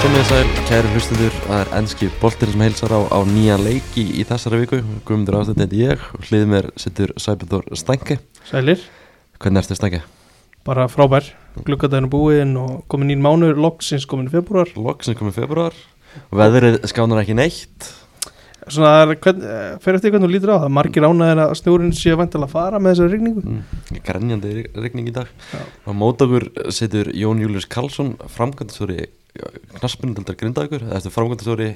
Komið sæl, kæri hlustendur, það er ennski boltir sem heilsar á, á nýjan leiki í þessari viku. Guðmundur ástændi heiti ég og hlýðið mér sittur Sæbjörn Stænke. Sælir, Hvernig ertu Stænke? bara frábær Glukkadaginn er búinn og komin nýn mánuður Loksins komin í februar Loksin komið februar, veðrið skánar ekki neitt. Svona, er, hvern, eh, fer eftir hvernig þú lítur á það Margir ánæðir að snjórinn sé vantilega að fara með þessari rigningu Mm, grenjandi regning í dag. Já. Á mót okkur sittur Jón Július Karlsson, framkvæmdastjóri knaspinundaldar Grindavíkur, eða eftir framkvæmdastjóri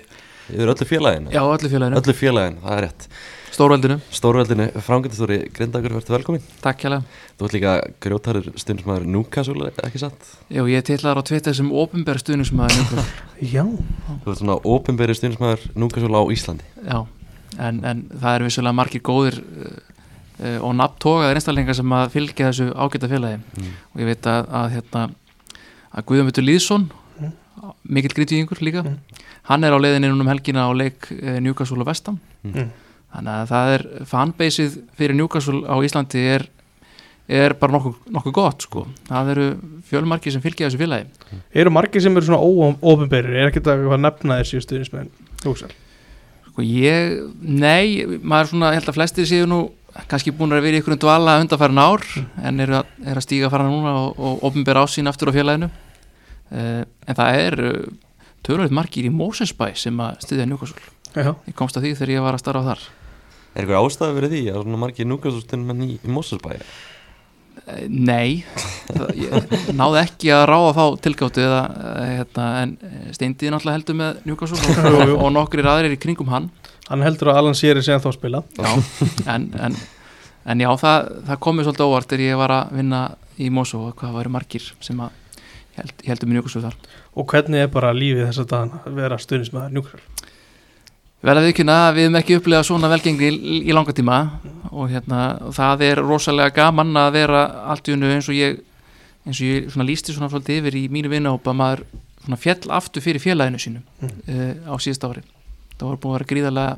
yfir öllu félaginu. Já, öllu félaginu, Öllu félaginu, það er rétt. stórveldinu, Stórveldinu, framkvæmdastjóri Grindavíkur, verður velkomin. takk hjá Þú ert líka grjótarur stundismæður Núkasúl, ekki satt? Já, ég titlaðar á Twitter sem ofinbæra stuðningsmaður Já, Þú ert svona ofinberi stundismæður Núkasúl á Íslandi. Já, en, en það er vissulega margir góðir uh, og nafntógaðir einstaklingar sem að fylgja þessu ágæta mikill grítiðingur líka. Mm. hann er á leiðinni um helgina á leik uh, Newcastle og Vestam Mm. þannig að það er fanbaseið fyrir Newcastle á Íslandi er, er bara nokkuð, nokkuð gott sko. það eru fjölmarki sem fylgja þessu félagi. Eru margir sem eru svona óofinberir Er ekkert að nefna þessi stuðnismenn Sko ég, nei, maður svona, ég held að flestir séu nú kannski búin að vera í ykkur dvala undanfærin ár en eru að, er að stíga fara núna og, og opinbera ásýn aftur á félaginu en það er uh, tölvöld margir í Mosesbæ sem að styðja Newcastle. Já, Ég komst að því þegar ég var að starfa þar. Er eitthvað ástæði verið því að svona margir Núkasúl stundismenn í, í Mósusbæði? Uh, nei, það, ég náði ekki að ráða þá tilgáttu eða, uh, hérna, en Steindi náttúrulega heldur með Newcastle og, og nokkrir aðrir í kringum hann hann heldur að Alan Sýri sé að þá spila já, en, en, en já, það, það komið svolítið óvart þegar ég var að vinna í Mosó og hvað væri margir sem að held, heldur mér njókusur þar. Og hvernig er bara lífið þess að dagana að vera stuðnismæður Njúkral Vel að viðkynna að við hefum ekki upplegað svona velgengni í, í langa tíma og hérna, það er rosalega gaman að vera allt í unnu eins og ég eins og ég svona lísti svona svolítið yfir í mínu vinnahópa maður svona fjall aftur fyrir félaginu sínu Mm. uh, á síðust ári. Það voru búin að vera gríðarlega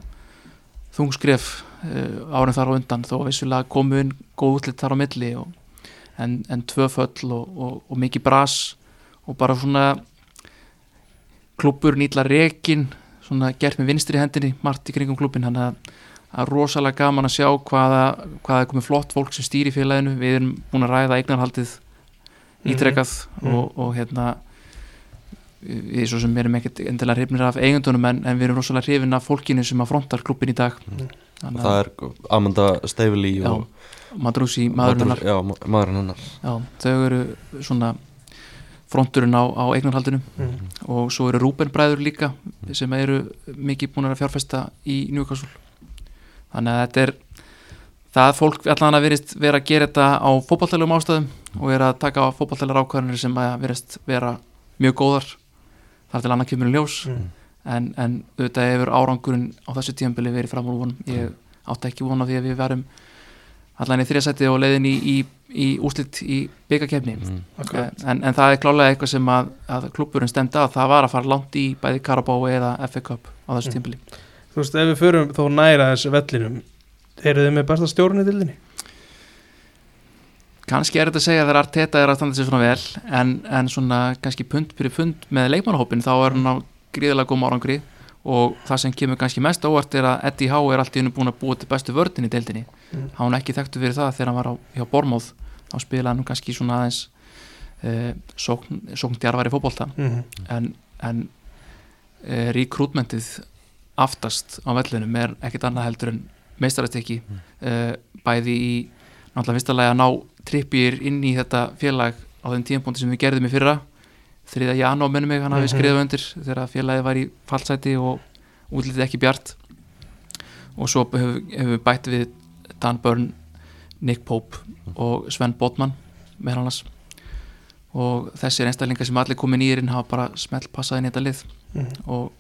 þungskref uh, árin þar á undan þó að vissulega komu inn góð útlitt þar á milli og, en, en tvö föll og, og, og mikið bras og bara svona klubur nýtla rekin svona gert með vinstri hendinni margt í kringum klubin hann að er rosalega gaman að sjá hvaða, hvaða er komið flott fólk sem stýri félaginu. Við erum búin að ræða eignarhaldið Mhm. og, og hérna við svo sem erum ekkert endilega hrifnir af eigundunum en, en við erum rosalega hrifin af fólkinu sem að frontar klubin í dag. Mhm. þannig Það er Amanda Steifili Já, og Madrúsi, maðurinn já, þau eru svona fronturinn á, á eignarhaldinu. Mm. og svo eru Rúben bræður líka sem eru mikið búin að fjárfesta í Newcastle. Þannig að þetta er það fólk allan að verist vera að gera þetta á fótballtælum ástæðum og er að taka á fótballtælar ákvarðanir sem að verist vera mjög góðar. Þar til annað kemur í ljós. Mm. en, en auðvitað hefur árangurinn á þessu tíðanbili verið fram úr vonum ég átti ekki vona því að við verum allan í þriðasæti og leiðin í, í, í úslit í byggakefni mm. Akkurat. en, en það er klálega eitthvað sem að, að klubburinn stemdi að það var að fara langt í bæði Carabao eða FA Cup á þessu Mm. tímbili Þú veist, ef við förum þó næra þessu vellinum eru þið með besta stjórn í dildinni? kannski er þetta að segja þegar Arteta er að standa sér svona vel en, en svona kannski pund fyrir pund með leikmannahópin þá er hann á gríðilega góðum árangri og það sem kemur kannski mest óvart er að Eddie Howe er allt í hennu búin að búa til bestu vördin í deildinni Mm. hann ekki þekktu fyrir það þegar hann var á, hjá Bormóð þá spilaði hann kannski svona aðeins uh, sókn, sókndjarfari fótbolta Mm. en, en uh, rekrútmentið aftast á vellinum er ekkit annað heldur en meistarastekki Mm. uh, bæði í náttúrulega fyrsta lagi að ná trippir inn í þetta félag á þeim tímpúndi sem við gerðum í fyrra þriða janúar minnum mig hann hafi Mhm. skriðað undir þegar félagið var í fallsæti og útlitið ekki bjart og svo hefur hef bætt við Dan Byrne, Nick Pope og Sven Botman með hann og þessir einstaklingar sem allir komið nýjirinn hafa bara smelt passað inn í þetta lið Mm. og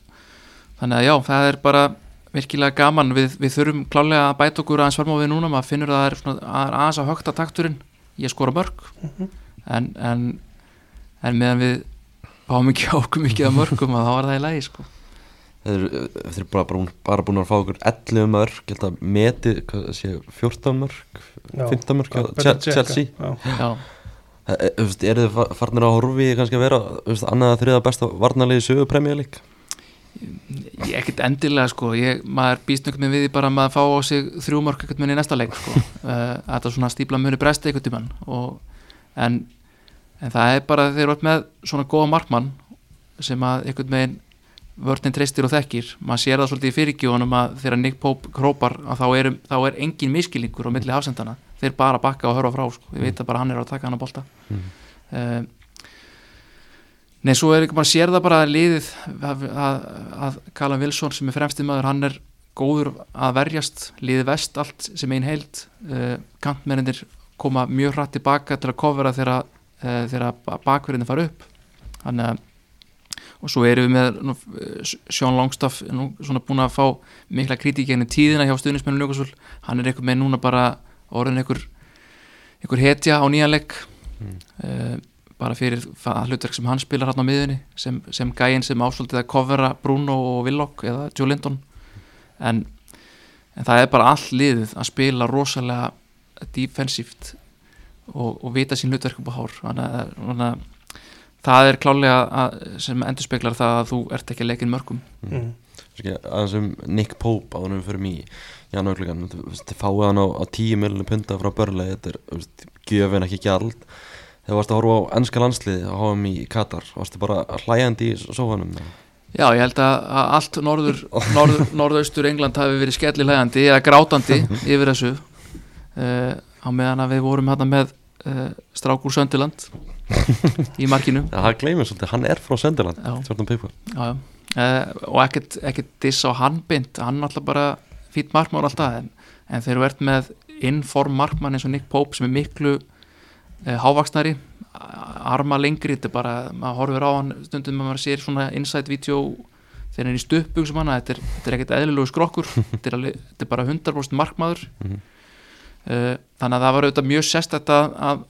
þannig að já, það er bara virkilega gaman, við, við þurfum klálega að bæta okkur aðeins varma við núna, maður finnur að það er, svona, að er aðeins að högta takturinn ég skora mörg Mhm. en, en, en meðan við fáum ekki á okkur mikið af mörgum að þá er það í lagi sko. Þeir eru bara, bara, bara búin að fá okkur 11 mörg, ég held að meti hvað sé, 14 mörg, Já. 15 mörg. Chelsea Já. já, E- e- þú veist, Eru þið fa- farnir að horfi kannski að vera annað að þriða besta varnarliði sögu premjölík? ég ekkert endilega sko ég, maður býst veginn við því bara að maður fá á sig þrjú mörg einhvern veginn í næsta leik sko. uh, þetta svona stípla muni bresti einhvern tímann og, en, en það er bara þeir eru upp með svona góða markmann sem að einhvern veginn vörnin treystir og þekkir. Maður sér það svolítið í fyrirgjóðunum að þegar Nick Pope hrópar að þá er, þá er engin miskilningur á milli hafsendana þeir bara bakka og höra frá sko. ég veit að bara hann er að taka hann að bolta. Mhm. uh, Nei, svo er bara sér það bara að liðið að, að, að Callum Wilson sem er fremstið maður, hann er góður að verjast, liðið vest allt sem einn heild. Uh, kantmennir koma mjög hratt tilbaka til að kofera þegar, uh, þegar bakverðinni fara upp. Þannig að og svo erum við með nú, Sean Longstaff nú, svona búin að fá mikla kritík gennum tíðina hjá stuðnismennu Ljókasvöld hann er einhver með núna bara orðin einhver, einhver hetja á nýjanleik Mm. uh, bara fyrir hlutverk sem hann spilar hann á miðunni sem, sem gæinn sem ásvöldið að covera Bruno og Willock eða Joe Linton. En, en það er bara all liðið að spila rosalega defensíft og, og vita sín hlutverk upp á hár. Þannig að, að það er klálega að, sem endur speklar það að þú ert ekki að leika inn mörgum mm. Kannski aðeins um Nick Pope en við fyrir mig í janúarklíkan þið fáið hann á, á 10 miljonum punta frá börlega, þetta er gjöfin ekki gjald. Þegar varst að horfa á ennska landsliði á HM í Katar, varstu bara hlæjandi í sófanum? Já, ég held að, að allt norður, norður, norðaustur England hafi verið skellilegandi eða grátandi yfir þessu. Uh, á meðan að við vorum hérna með uh, Strákur Söndiland í markinu Já, það gleymir svolítið, hann er frá Sönderland Já. Já. Uh, og ekkert, ekkert diss á hann bynd hann alltaf bara fýtt markmann alltaf en, en þegar þú ert með inform markmann eins og Nick Pope sem er miklu uh, hávaksnari arma lengri, þetta er bara maður horfir á hann stundum að maður sér svona inside video þegar hann er í stuppug sem hann þetta er, er ekkert eðlilegu skrokkur þetta er, alveg, þetta er bara 100% markmaður Mhm. uh, þannig að það var auðvitað mjög sérstætt að, að,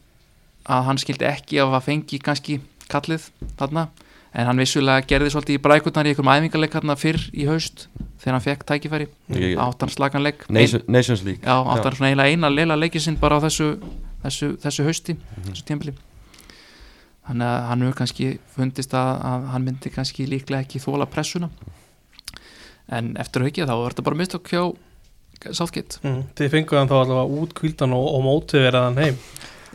að hann skildi ekki að að fengi kannski kallið þarna. En hann vissulega gerði svolítið í brækurnar í einhverjum æfingarleik fyrr í haust þegar hann fekk tækifæri. Áttan slaganleik Nation, Nations League. Já, áttan svona eiginlega eina leila leikið sinn bara á þessu, þessu, þessu hausti Mhm. þessu tímpli þannig að hann hefur kannski fundist að, að hann myndi kannski líklega ekki þóla pressuna. En eftir að hugja þá var þetta bara mistök hjá Southgate. Mm. Þið fenguð hann þá allavega út kvildan og, og mótiverðan heim.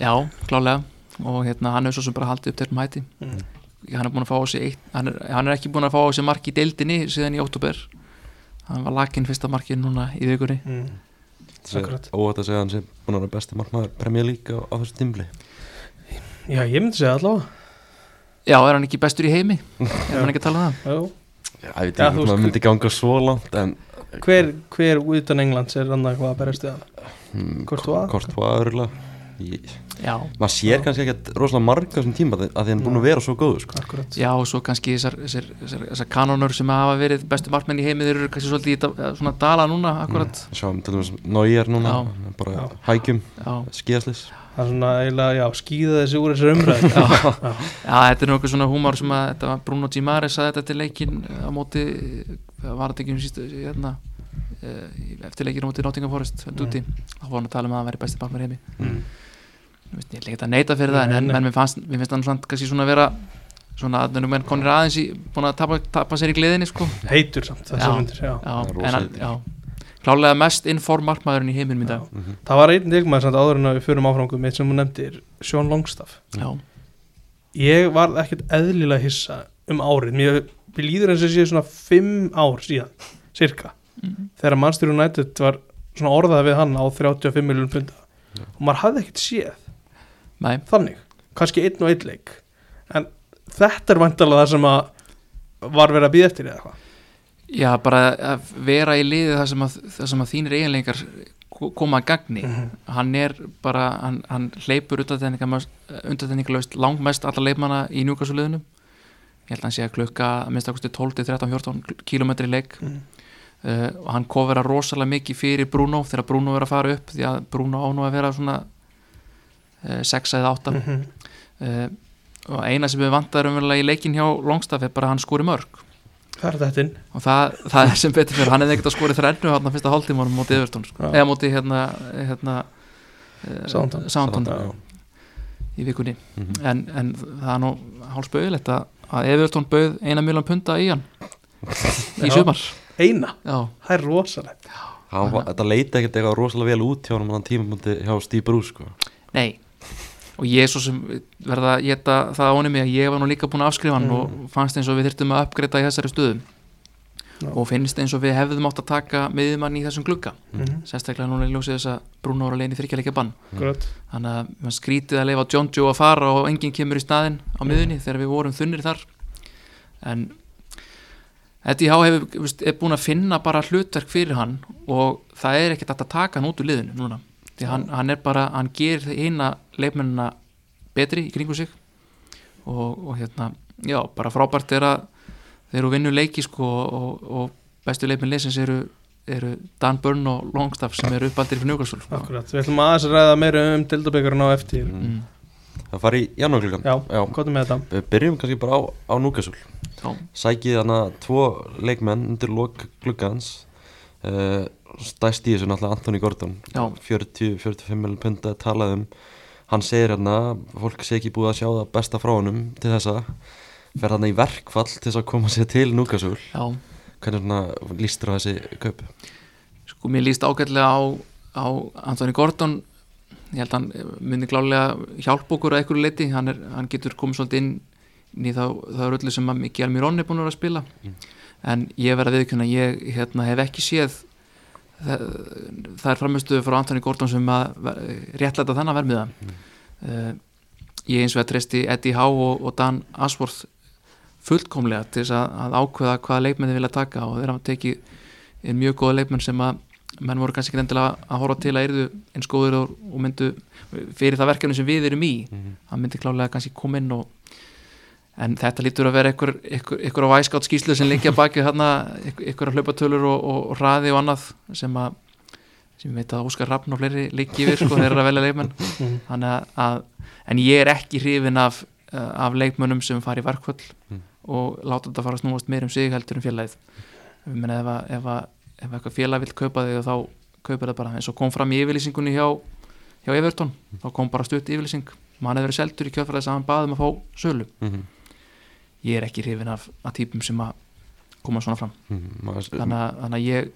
Já, klálega. Og hérna hann hefur svo sem bara haldið upp til mæti mm. hann er búin að fá á sig eitt, hann, er, hann er ekki búin að fá á sig mark í deildinni síðan í óttúber hann var lakinn fyrsta markið núna í vikunni. Mm. Óvægt að segja hann sé búin að vera besti markmaður Premier League á, á þessu tímli Já, ég myndi segja allavega. Já, er hann ekki bestur í heimi? Er hann ekki að tala um það. Já. Já, ég veit ekki maður myndi ganga svo langt en Hver, hver utan Englands er hann eitthvað að berast við hann? hmm, Courtois? Courtois örgulega maður sér Já. kannski ekki rosalega marga þessum tíma að því að hann er búin að vera svo góður sko. Akkurat já og svo kannski þessar, þessar, þessar, þessar kanonur sem hafa verið bestu markmenn í heimi þeir eru kannski svolítið í svona dala núna akkurat mm. sjáum til dæmis Neuer núna Já. bara Já. hækjum, já, skíðaslis Það er svona eiginlega, já, skýða þessi úr þessi umræð Já, já. þetta er eitthvað svona húmar sem að þetta var Bruno Gimares að þetta til leikin á móti, það var þetta ekki um sístu hérna eh, eftir leikin á móti Nottingham Forest mm. úti, þá var hann að tala um að það væri besti í heimi mm. Ég veist, ég ætla ekki að neita fyrir það en, en, mér, fannst, mér finnst hann svona kannski svona vera svona að menn konir aðeins í búin að tapa, tapa sér í gleðinni sko Heitur samt Já. þessar myndir, já. já, já klálega mest inform markmaðurinn í heiminum í dag. Mm -hmm. Það var einn leikmaður samt áður en að við förum áfrangum eitt sem hún nefndir, Sean Longstaff. Já, Ég var ekkert eðlilega hissa um árið. Mér, líður eins og sé svona fimm ár síðan, cirka Mhm. þegar Manchester United var svona orðað við hann á 35 miljonum punda. Já. og maður hafði ekkert séð Nei, þannig, kannski einn og einn leik. En þetta er vantarlega það sem að var verið að býða eftir eða eitthvað já, bara að vera í liði þar sem að, þar sem að þínir eiginleikar ko- koma að gagni Mhm. hann er bara, hann, hann hleypur undantekningalöst langmest alla leifmanna í njúkasuliðinu ég held að hann sé að klukka að minnst að 12-13-14 km í leik Mhm. uh, og hann kofera rosalega mikið fyrir Bruno þegar Bruno er að fara upp því að Bruno á nú að vera svona uh, 6 eða 8 Mhm. uh, og eina sem við vantar umverulega í leikin hjá Longstaff er bara að hann skori mörg Það er þetta inn og það, það er sem betur fyrir hann hefði ekkert að skori þrennu hann fyrsta hálftímanum móti Evertón sko. Eða móti hérna, hérna uh. Southampton. Já. í vikunni Mhm. en, en það er nú hálfspauðilegt að, að Everton bauð eina miljon punta í hann í sumar Eina, já, það er rosalegt Hann var- Þetta leita ekkert eitthvað rosalega vel út hjá hann á tímapunkti hjá Steve Bruce sko. nei og ég er svo sem verða að geta það ánum mig að ég var nú líka búin að afskrifa hann Mm. og fannst eins og við þyrftum að uppgreita í þessari stöðu Já. og finnst eins og við hefðum átt að taka miðjumann í þessum glugga Mhm. sérstaklega núna í ljósið þess að Bruno var að leina í þryggjarleika bann Akkurat. þannig að maður skrítið að leifa John Joe að fara og enginn kemur í staðinn á miðunni þegar við vorum þunnir þar en Eddie Há hefur, er búin að finna bara hlutverk fyrir hann og það er ekkert að taka hann út úr liðinu núna því hann, hann er bara, hann gerir eina leikmennina betri í kringu sig. Og, og hérna já, bara frábært er að þeir eru vinnu leiki sko og, og bestu leikmenn leysins eru, eru Dan Burn og Longstaff sem eru uppaldir fyrir Newcastle sko. Akkurat, við ætlum aðeins að ræða meira um dildabökarinn á eftir. Mm. Það fari í janúarklukkan Já, hvað er með þetta? Við byrjum kannski bara á, á já, Sækið hana tvo leikmenn undir lok gluggans uh, Stæst í þessu náttúrulega Anthony Gordon. Já. 40-45 miljonar punda talað um. Hann segir hérna Fólk sé ekki búið að sjá það besta frá honum til þessa. Fer hann í verkfall til þess að koma sér til Núkasúl Hvernig lístur á þessi kaup? Sko mér líst ágætlega á, á Anthony Gordon. Ég held að hann myndi klálega hjálpa okkur að einhverju leiti, hann, er, hann getur komið svolítið inn, í þá, þá öllu sem að Miki Almirón er búin að spila en ég verð að viðkjöna ég hérna, hef ekki séð það, það er framistuðu frá Anthony Gordon sem að réttlæta þennan vermiða uh, ég eins og að treysti Eddie Howe og, og Dan Ashworth fullkomlega til þess að, að ákveða hvaða leikmenn þið vilja taka og þeir hafa tekið er mjög góða leikmenn sem að menn voru kannski ekki endilega að horfa til að erðu eins góður og, og myndu fyrir það verkefni sem við erum í. Mhm. hann myndi klálega kannski koma inn og en þetta lítur að vera einhver, einhver, einhver á væskátt skýslu sem liggja baki hérna, einhver, einhver hlaupatölur og, og, hraði og annað sem að sem veit að Óskar Rafn og fleiri liggi yfir sko, þeir eru að velja leikmenn Mhm. að, en ég er ekki hrifin af, uh, af leikmönnum sem fari í verkvöld Mm. og láta þetta fara að snúast meir um sig heldur um félagið ég meina ef, ef, ef eitthvað félag vil kaupa þig þá kaupir það bara eins og kom fram í yfirlýsingunni hjá, hjá Everton þá kom bara stutt yfirlýsing mann hefur verið seldur í kjöfræðis að hann baði um að fá sölu Mhm. Ég er ekki hrifin af, af típum sem að koma svona fram. Maður- þannig að, þannig að ég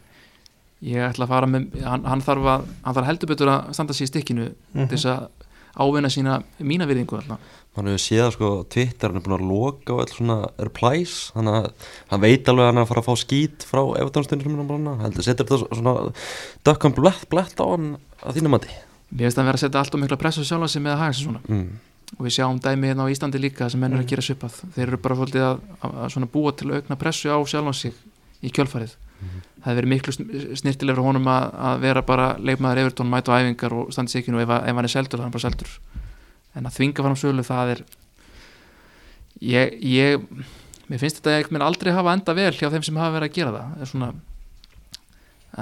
ég ætla að fara með hann, hann, þarf, að, hann þarf heldur betur að standa sér í stikkinu Mhm. til þess að ávinna sína mína virðingu alltaf Hann hefur séð að sko Twitter hann er búin að loka á all svona replies þannig að hann veit alveg að hann er að fara að fá skít frá Evertónstunum heldur setur þetta svona dökkan blett, blett á hann að þínu mati mér finnst að vera að setja allt og mikla pressu sjálfa sig með að haga sig svona mm. Og við sjáum dæmi hérna á Íslandi líka sem menn eru að gera svipað. Þeir eru bara svolítið að, að, að búa til aukna pressu á sjálfan sig í kjölfarið. Það hefur verið miklu sn- snirtilegur honum að, að vera bara leikmaður Evertón, mæta á æfingar og nú ef, að- ef hann er seldur, þá er bara seldur. En að þvinga fram sölu það er ég, ég mér finnst þetta ekki mér aldrei hafa enda vel hjá þeim sem hafa verið að gera það. Svona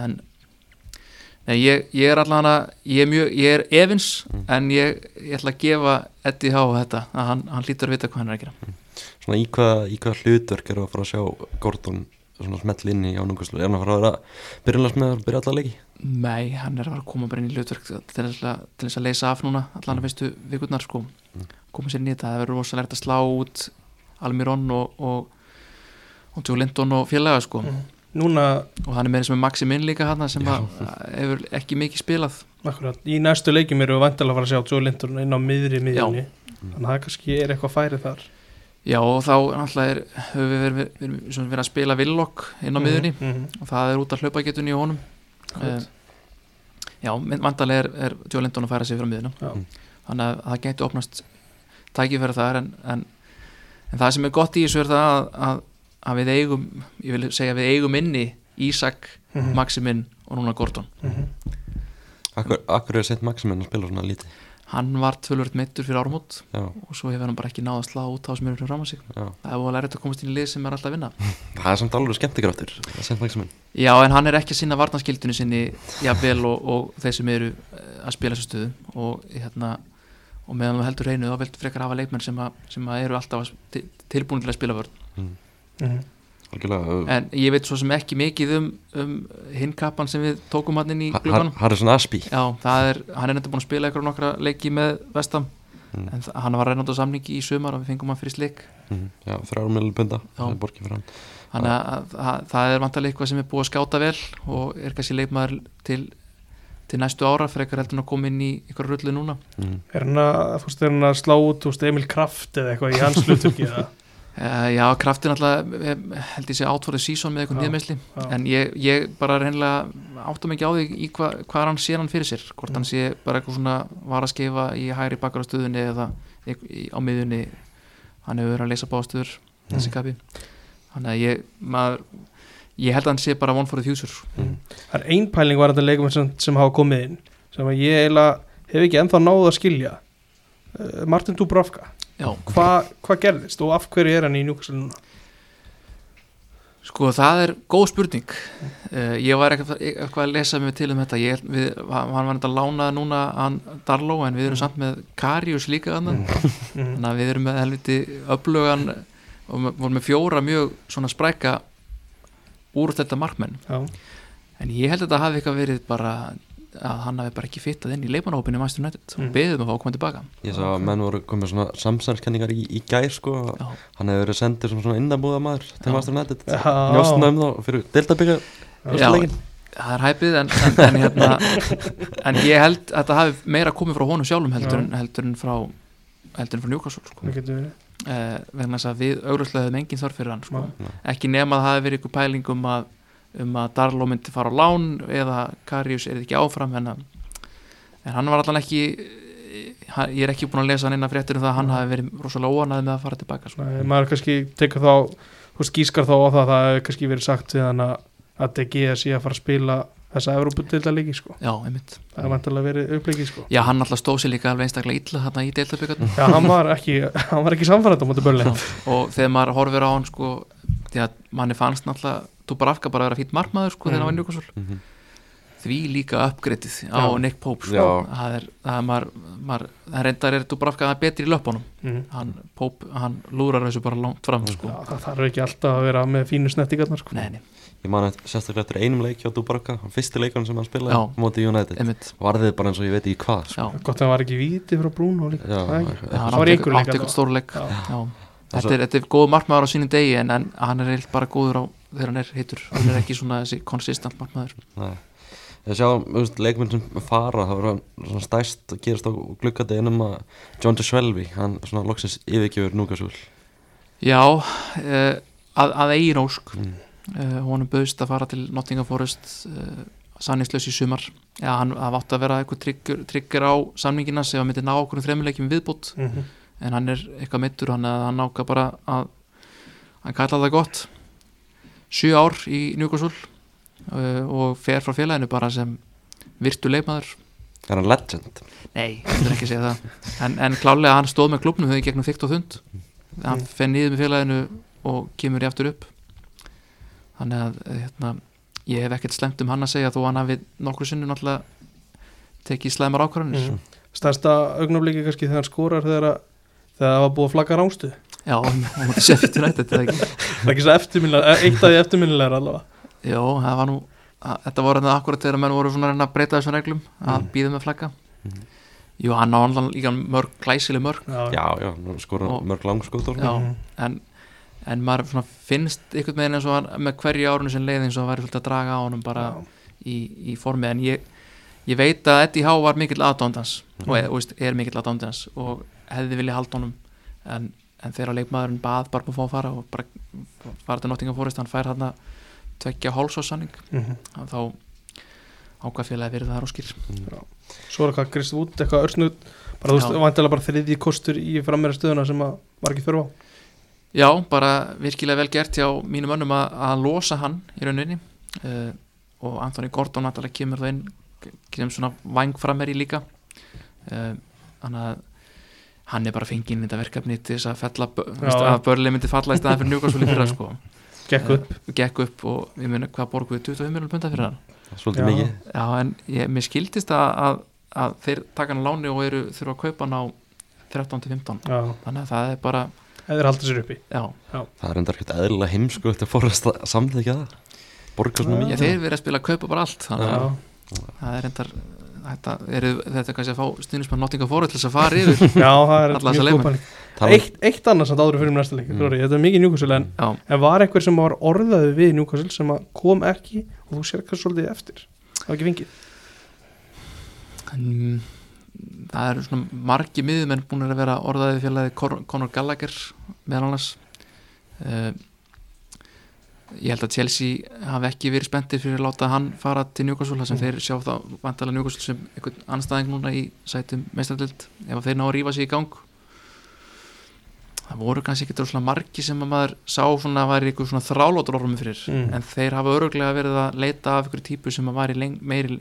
en nei, ég, ég er allan að ég er mjög, ég er efins Mm. en ég, ég ætla að gefa Eddie Há þetta, að hann, hann lítur að vita hvað hann er að gera. Svona í hvað, í hvað hlutverk eru að fara að sjá Gordon svona smell inn í ánungaslu er hann að fara að vera byrjunlega með að byrja alla leiki? Nei, hann er að fara að koma bara inn í hlutverk til þess að, að leysa af núna allan að fyrstu vikurnar sko. Mm. koma sér þetta, það verður rosalegt að slá út Almirón og og, og Joe Linton og félaga sko. Mhm. Núna, og hann er með þessum Maxi Minn líka hann sem hefur ekki mikið spilað. Akkurat, í næstu leikjum eru við vantilega að fara að sjá Joe Linton inn á miðri miðjunni. Þannig að það kannski er eitthvað færi þar. Já og þá náttúrulega er, höfum við verið, verið, verið, verið að spila villokk inn á miðunni Mhm. og það er út af hlaupagetunni í honum. Eh, Já, vandalega er, er Joe Linton að færa sig frá miðuna Já. þannig að það getur opnast tækifæri þar en, en, en það sem er gott í þessu er það að, að, að við eigum, ég vil segja við eigum inni Ísak, Mhm. Maximin og núna Gordon. Mhm. Akkur, akkur er sent Maximin að spila svona lítið Hann var tölvöld meittur fyrir árumót og svo hefur hann bara ekki náð að slá út á sem eru fram á sig. já Það er búin að læra þetta að komast inn í lið sem er alltaf að vinna. Það er samt alveg skemmtikraftur Sent Maximin Já, en hann er ekki að sinna varnaskildunni sinni jafnvel og, og þeir sem eru eh, að spila þessu stöðu og hérna og meðan við heldur reynu þá viltu frekar hafa leikmenn sem, að, sem að eru alltaf að til- tilbúin til að spila vörn Mhm. Algjörlega en ég veit svo sem ekki mikið um, um hinnkappan sem við tókum hann inn í Har- Harrison Aspi Já, það er, hann er nefndir búin að spila ykkur nokkra leiki með Vestam Mm. en hann var reynandi á samningi í sumar og við fengum hann fyrir slik Mhm. Já, Já. Það er borgið fyrir hann þannig að, að, að það er vantarlega eitthvað sem er búið að skáta vel og er kannski leikmaður til, til næstu ára frekar heldur en að koma inn í ykkur rullu núna Mhm. Er hann að, þú veist, er hann að slá út, þú veist, Emil Kraft eða eitthvað í hans hluturki eða? uh, Já, kraftin alltaf eh, held ég sé átfórið sísón með eitthvað já. en ég, ég bara reynilega áttum ekki á því í hva, hvað hann sér hann fyrir sér hvort Mm. hann sé bara eitthvað svona var að skefa í hægri bakarastöðunni eða í, í, á miðunni hann hefur verið að leysa bástöður þessi Mm. kapi þannig að ég maður, ég held að hann sé bara one for the future Mhm. Það er ein pæling var þetta leikum sem, sem hafa komið inn sem ég eiginlega hef ekki ennþá náð að skilja Martin Dubravka. Já, Hva, hvað gerðist og af hverju er hann í Newcastle núna? sko það er góð spurning. Uh, ég var eitthvað, eitthvað að lesa mig til um þetta. Ég, við, hann var þetta lánað núna hann Darló en við erum samt með Karius líka annan Mm. þannig að við erum með helviti öflugan og við vorum með fjóra mjög svona spræka úr þetta markmenn. Já, en ég held að þetta hafi eitthvað verið bara að hann hafi bara ekki fittað inn í leikmannahópinu Master United og Mm. beðið um að fá að koma tilbaka Ég sá að menn voru komið svona samsænskenningar í, í gær sko Já. Hann hefur verið sendir svona, svona innabúða maður til United Já. Njóstna um þá fyrir deltabygga Já, það er hæpið en, en, en, hérna, en ég held að þetta hafi meira komið frá honum sjálfum heldur, heldur en frá heldur en frá Newcastle sko. það eh, vegna þess að við auglustlega hefum engin þörf fyrir hann sko. Já. ekki nema að það hafi verið ykkur pæling um að, um að Darló myndi fara á lán eða Karius er ekki áfram en, en hann var allan ekki hann- ég er ekki búin að lesa hann inn að fréttur um það að hann hafi verið rosalega óanæði með að fara tilbaka sko. Nei, maður kannski tekur þá þú veist, gískar þá á það að það hefur kannski verið sagt hann að að DG sé að fara að spila þessa Evrópudilda líki sko. Já, einmitt. Það er vantilega verið uppleikið sko. Já, hann alltaf stóð sér líka alveg einstaklega illa þarna í deildaböggarnum Já, hann var ekki, hann var ekki samfærandi á móti börli og þegar maður horfir á hann sko, því að manni fannst náttúrulega Dúbar Afka bara að vera fýtt markmaður sko, þegar hann var í Newcastle. Mhm. því líka uppgreitið á Já. Nick Pope sko. Það er, það er maður, maður það reyndar er Dúbar Afka betri í löpunum. Mm. hann, Pope, hann lúrar þessu bara langt fram sko. Já, það þarf ekki alltaf að vera með fínu snettingarnar sko. Nei, nei, Ég man eftir sérstaklega eftir einum leik hjá Dubravka Fyrsti leikunum sem hann spilaði móti United. Einmitt. Varðið bara eins og ég veit í hvað já, sko. Gott að hann var ekki víti frá Bruno líka það er var einhver leik. Þetta, er, þetta er góð markmaður á sínum degi en, en hann er eilt bara góður á þegar hann er heitur. Hann er ekki svona þessi konsistent markmaður. Nei. Ég sjá, veist, leikmenn sem fara það var svona stæst að gerast á glukkandi einum að John de Svelvi hann svona loksins yfirgjöfur núkasúl já, uh, að, að eigin ósk. Mm. uh, honum bauðst að fara til Nottingham Forest uh, sannislaus í sumar. Já, hann átti að vera eitthvað tryggur á samningina sem að myndi ná okkur þremmuleikjum viðbútt Mhm. en hann er eitthvað mittur hann, hann ákvað bara að hann kalla það gott sjö ár í Newcastle uh, og fer frá félaginu bara sem virtu leikmaður Er hann legend? nei, ég vil ekki segja það en, en klálega hann stóð með klubnum þegar gegnum þygt og þund hann Mm. fer niður með félaginu og kemur í aftur upp þannig að hérna, ég hef ekkert slemt um hann að segja þó hann hafi nokkru sinni náttúrulega tekið slæmar ákvarðanir Mhm. Stærsta augnabliki kannski þegar hann skorar þegar, að, það var búið að flagga rángstu já, og mútið sér fyrir nættið þetta ekki Það er ekki svo eftirminnilega, eitt af því eftirminnilega allavega Já, það var nú að, þetta voru þetta akkurat þegar menn voru svona að reyna að breyta þessum reglum að Mm. býða með flagga Mhm. Jú, hann á hann líka mörg, glæsileg mörg Já, já, nú skora Og- mörg langskótt og Já. svona Mhm. en, en maður svona finnst einhvern veginn eins og hann með hverju árunni sem leið eins og væri svolítið að draga á honum bara Já. í, í formi en ég, ég veit að Eddie Há var mikill aðdóndans Mhm. og, er, og veist, er mikill aðdóndans og hefði viljað halda honum en, en þegar leikmaðurinn bað bara búið að fá að fara og bara fara til Nottingham Forest hann fær hann að tvekja hálsássanning Mhm. þá ákvað félagi verið það róskir Svo er eitthvað Krist út, eitthvað örsnut bara þú veist, vantilega bara þriðji kostur í frammeira stöðuna sem að var ekki þörf á. Já, bara virkilega vel gert hjá mínum önnum að, að losa hann í rauninni. Uh, og Anthony Gordon náttúrulega kemur það inn kemur svona væng frammeir í líka. Uh, þannig að hann er bara fengið inn í þetta verkefni til þess að fella veist, Já. að börli myndi falla í staðan fyrir njúkvæmsvöli fyrir það sko. Gekk upp. uh, gekk upp og ég meina hvað borguðu 25 miljonar punta fyrir hann? Svolítið Já. mikið. Já, en ég, mér skildist að, að, að þeir taka hann á láni og eru þurfa að kaupa hann á 13-15 Já, þannig að það er bara, eða haldið sér uppi. Já, Það er enda ekkert eðlilega heimsku Þetta fór að samþykja það. Borga svona Já. Já, mikið þeir verið að spila að kaupa bara allt þannig að Já, það er reyndar þetta er, þetta kannski að fá stuðnismann Nottingham Forest til þess að fara yfir Já, það er mjög leikmenn. góð pæling Tala- eitt, eitt annars að áður fyrir næsta leik Mm. mm. Þetta er mikið njúkvæmsel en, en var einhver sem var orðaði við njúkvæmsel sem að kom ekki og þú sér hvað svolítið eftir Það var ekki fengið en, það eru svona margi miðumenn búin að vera orðaðið félagi Conor Conor Gallagher meðal annars uh, ég held að Chelsea hafi ekki verið spenntir fyrir að láta hann fara til Newcastle þar sem Mm. þeir sjá það vantalega Newcastle sem einhvern anstæðing núna í sætum meistadild ef þeir ná að rífa sig í gang það voru kannski ekki droslega margi sem að maður sá svona að væri eitthvað svona þrálótur orðum fyrir Mm. en þeir hafa öruglega verið að leita af einhverju típu sem að væri leng, meiri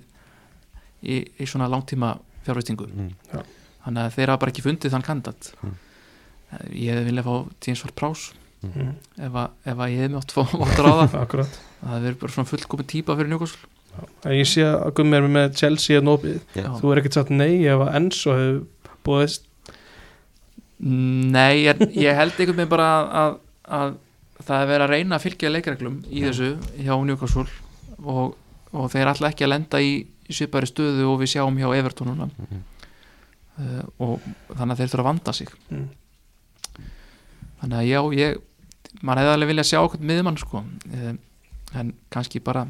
í, í svona langtíma fjárvestingu Mm. þannig að þeir hafa bara ekki fundið þann kandidat Mm. ég viljað fá James Ward Prowse mm. ef, að, ef að ég mátt fá máttur á það verið bara svona fullkomin típa fyrir Newcastle En ég sé að Gummi er með Chelsea að nópið Já. Já. Þú er ekkert sagt nei ef að Enzo hefur búið Nei, ég, ég held einhvern veginn bara að, að, að það er verið að reyna að fylgja leikreglum í þessu hjá Newcastle og, og þeir ætla ekki að lenda í svipari stöðu og við sjáum hjá Everton núna Mhm. uh, og þannig að þeir þurfa að vanda sig mm. þannig að já, ég maður hefði alveg viljað sjá okkur miðjumann sko. Uh, en kannski bara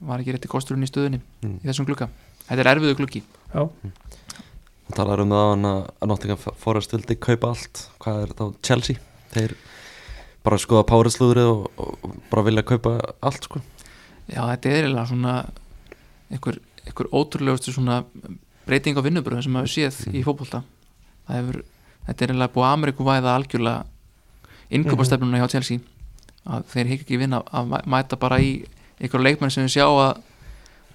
var ekki rétti kosturinn í stöðunni Mm. í þessum glugga. Þetta er erfiðu gluggi. Já, Það talar um það að Nottingham Forest vildi kaupa allt. Hvað er þá Chelsea? Þeir bara skoða páriðslúðrið og, og bara vilja kaupa allt sko. Já, þetta er eiginlega svona einhver, einhver ótrúlegustu svona breyting á vinnubröðum sem maður séð í fótbolta. Það hefur, þetta er eiginlega búið Ameríku væða algjörlega innköpastefnuna hjá Chelsea að þeir hikki ekki vinna að mæ- mæta bara í einhverju leikmenn sem við sjá að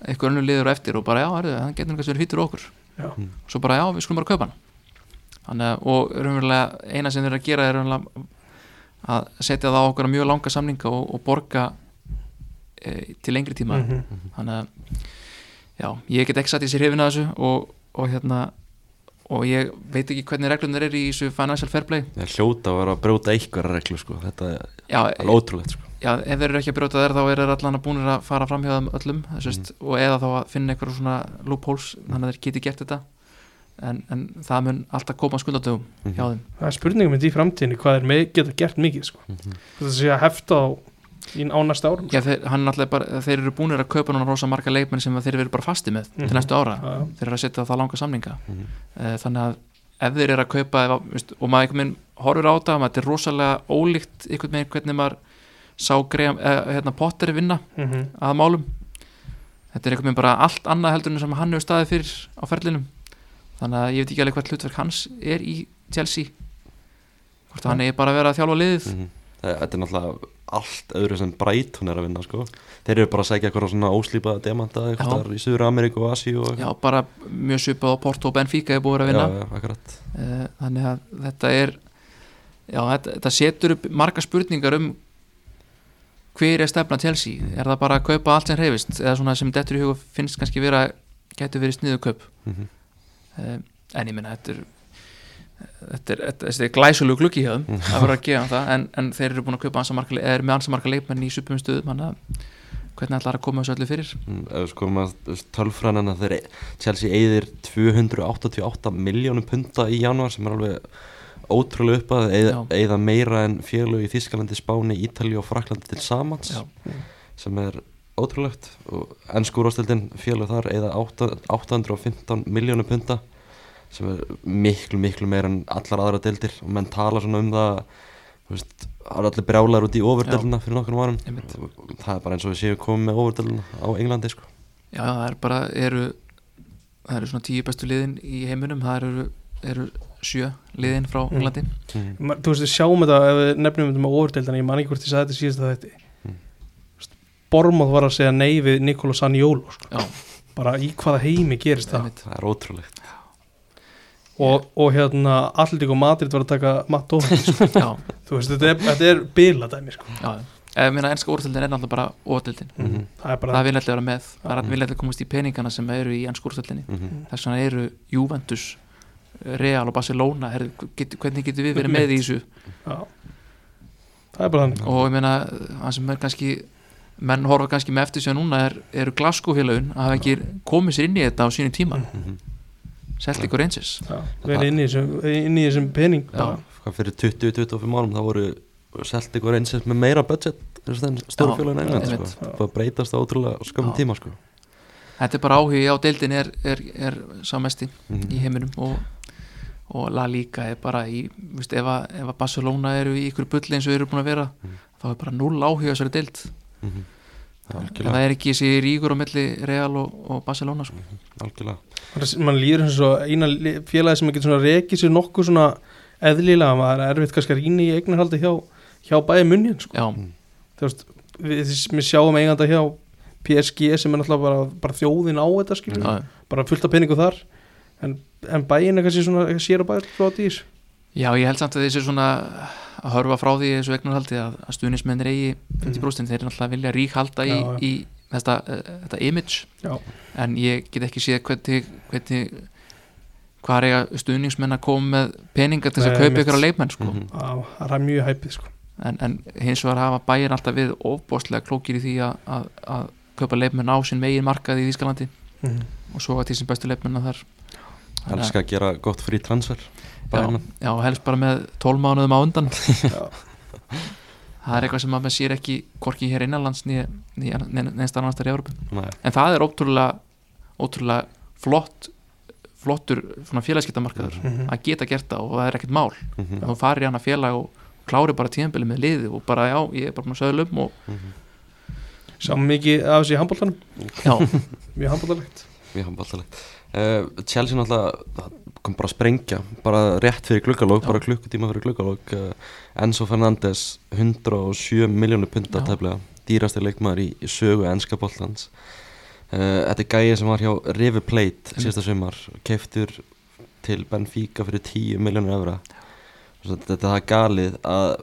einhver önnur liður á eftir og bara já, er það getur einhvers verið hýttur okkur. Já, og svo bara já, við skulum bara kaupa hann. Þannig og raunverulega eina sem þeir eru að gera er raunverulega að setja það á okkur mjög langa samninga og, og borga e, til lengri tíma. Mm þannig að já, ég get ekki satt í sér hefina þessu og, og hérna og ég veit ekki hvernig reglunar er í þessu financial fair play Það er hljóta að vera að brjóta einhverja reglu sko þetta er já, alveg ótrúlegt sko já, ef þeir eru ekki að brjóta þær þá er þeir allan að búinir að fara fram hjá þeim öllum mm. og eða þá að finna einhverjum svona loopholes þannig að þeir geti gert þetta en, en það mun alltaf koma skuldadögum Mhm. hjá þeim Það er spurningum í framtíðinni hvað er með, geta gert mikið sko. Mhm. Þetta sé að hefta á í ánæsta árum Já, þeir, bara, þeir eru búinir að kaupa núna rosa marga leikmenn sem að þeir eru bara fasti með Mhm. til næstu ára, já. þeir eru að setja það langa samninga Mhm. Eh, þannig að ef þeir eru að kaupa ef, að- veist, og maður einhvern veginn horfir á maður þetta er rosalega ólíkt einhvern veginn hvernig maður sá Graham, eh, hérna, Potter vinna Mhm. að málum þetta er einhvern veginn bara allt annað heldur en sem hann hefur staðið fyrir á ferlinum þannig að ég veit ekki alveg hvert hlutverk hans er í Chelsea hvort að hann er bara að vera að þjálfa liðið Mhm. Það- Þetta er náttúrulega allt öðru sem Brighton er að vinna sko. Þeir eru bara að segja eitthvað svona óslýpaða demanta Já. eitthvað í Suður Ameríku og Asíu og já, bara mjög svipað á Porto og Benfica er búið að vinna. Já, já, Eh, þannig að þetta er já, þetta, þetta setur upp marga spurningar um hver er stefna Chelsea? Er það bara að kaupa allt sem reyfist eða svona sem dettur í huga finnst kannski vera getur verið sniðu kaup? Mhm. uh, en ég minna þetta er þetta er, er glæsulegu gluggi hjá þeim að vera að gefa það en, en þeir eru búin að kaupa ansa marga, eða eru með ansa marga leikmenn í supum stöðum þannig að hvernig ætlar að koma þessu öllu fyrir? Mm, ef við skoðum að tölfræðan þeir Chelsea eigðir 288 miljónum punta í januar sem er alveg ótrúlega upp að eigða, meira en félög í Þískalandi, Spáni, Ítali og Fraklandi til samans Já. sem er ótrúlegt. Og ennskúrastildin félög þar eigða 8, 815 miljónum punta sem er miklu miklu meira en allar aðra deildir. Og menn tala svona um það veist, það er allir brjálar út í overdeildina fyrir nokkrum varum það er bara eins og við séum komið með overdeildina á Englandi sko. já, það er bara eru, það eru svona tíu bestu liðin í heiminum. Það eru, eru sjö liðin frá Mm. Englandi. Mm. Ma- Þú veist, við sjáum þetta ef við nefnum þetta með overdeildana ég man ekki hvort ég sagði þetta síðast að þetta Mm. Bormóð var að segja nei við Nikola Sanjólo sko. já, bara í hvaða heimi gerist það? Það er ótrúlegt og, og hérna Alltík og Madrid var að taka Matt Doherty sko. já, þú veist, þetta er, þetta er biladæmi sko. já, ef minna ennska úrstildin er náttúrulega bara úrstildin Mhm. það er bara það vil allir vera með, það er Mhm. vil allir komast í peningana sem eru í ennska úrstildinni mm þess vegna eru Juventus Real og Barcelona her, get, hvernig getur við verið með í þessu já. það er bara þannig og ég meina það sem er kannski menn horfa kannski með eftir sig núna er, eru Glasgow félagun að hafa ekki komið sér inn í þetta á sínum tíma Mhm. Celtic og Rangers verið inn í þessum, inn í þessum pening fyrir 20-25 árum þá voru Celtic og Rangers með meira budget en stóru Já, félagin England sko. það breytast á ótrúlega skömmum tíma sko. þetta er bara áhugi á deildin er, er, er sá mesti Mhm. í heiminum og, og La Liga er bara í, veist, ef, að, ef að Barcelona eru í ykkur bulli eins og eru búin að vera Mhm. þá er bara null áhugi á þessari deild Mhm. en algjörlega, það er ekki þessi ríkur á milli Real og, og Barcelona sko. algjörlega. man líður eins og eina félagi sem getur rekið sér nokkuð svona eðlilega, maður er erfitt kannski að rýna í eignarhaldi hjá, hjá bæði munnin sko. já, þú veist, við, við sjáum eiganda hjá PSG sem er náttúrulega bara, bara þjóðin á þetta skilur, bara fullt af peningu þar. En, en bæin er kannski svona sér að bæði frá dýr já, ég held samt að þessi svona að horfa frá því þessu eignarhaldi að, að stuðnismennir eigi 50% þeir eru náttúrulega að vilja rík halda í, í þetta, uh, þetta image Já. en ég get ekki séð hvernig, hvernig hvað er eiga stuðningsmenn að koma með peninga til þess að kaupa ykkur að leikmenn sko. Mhm. Á, það er mjög hæpið sko. en, en hins vegar hafa bæinn alltaf við ofbóstlega klókir í því að, að, að kaupa leikmenn á sinn megin markað í Þískalandi mm. og svo að til sem bestu þar Þannig að- elska að gera gott frí transfer já, Bayern. já, helst bara með 12 mánuðum á undan. Já. það er eitthvað sem að maður sér ekki hvorki hér innanlands neðst annars þar í Európa Nei, en það er ótrúlega ótrúlega flott flottur félagskiptamarkaður Mhm. að geta gert það og það er ekkert mál. Mhm, ef þú farir í hana félag og klári bara tíðanbili með liði og bara já, ég er bara búin að sögla um og mhm. Saman mikið af þessi handbóltanum já, Mjög handbóltalegt mjög handballtalegt uh, Chelsea náttúrulega kom bara að sprengja bara rétt fyrir gluggalók, Já. bara klukkutíma fyrir gluggalók uh, Enzo Fernandes 107 miljónu punta tefnilega, dýrasti leikmaður í, í sögu enska boltlands uh, Þetta er gæði sem var hjá River Plate síðasta sumar, keiftur til Benfica fyrir 10 miljónur evra. Þetta er það galið að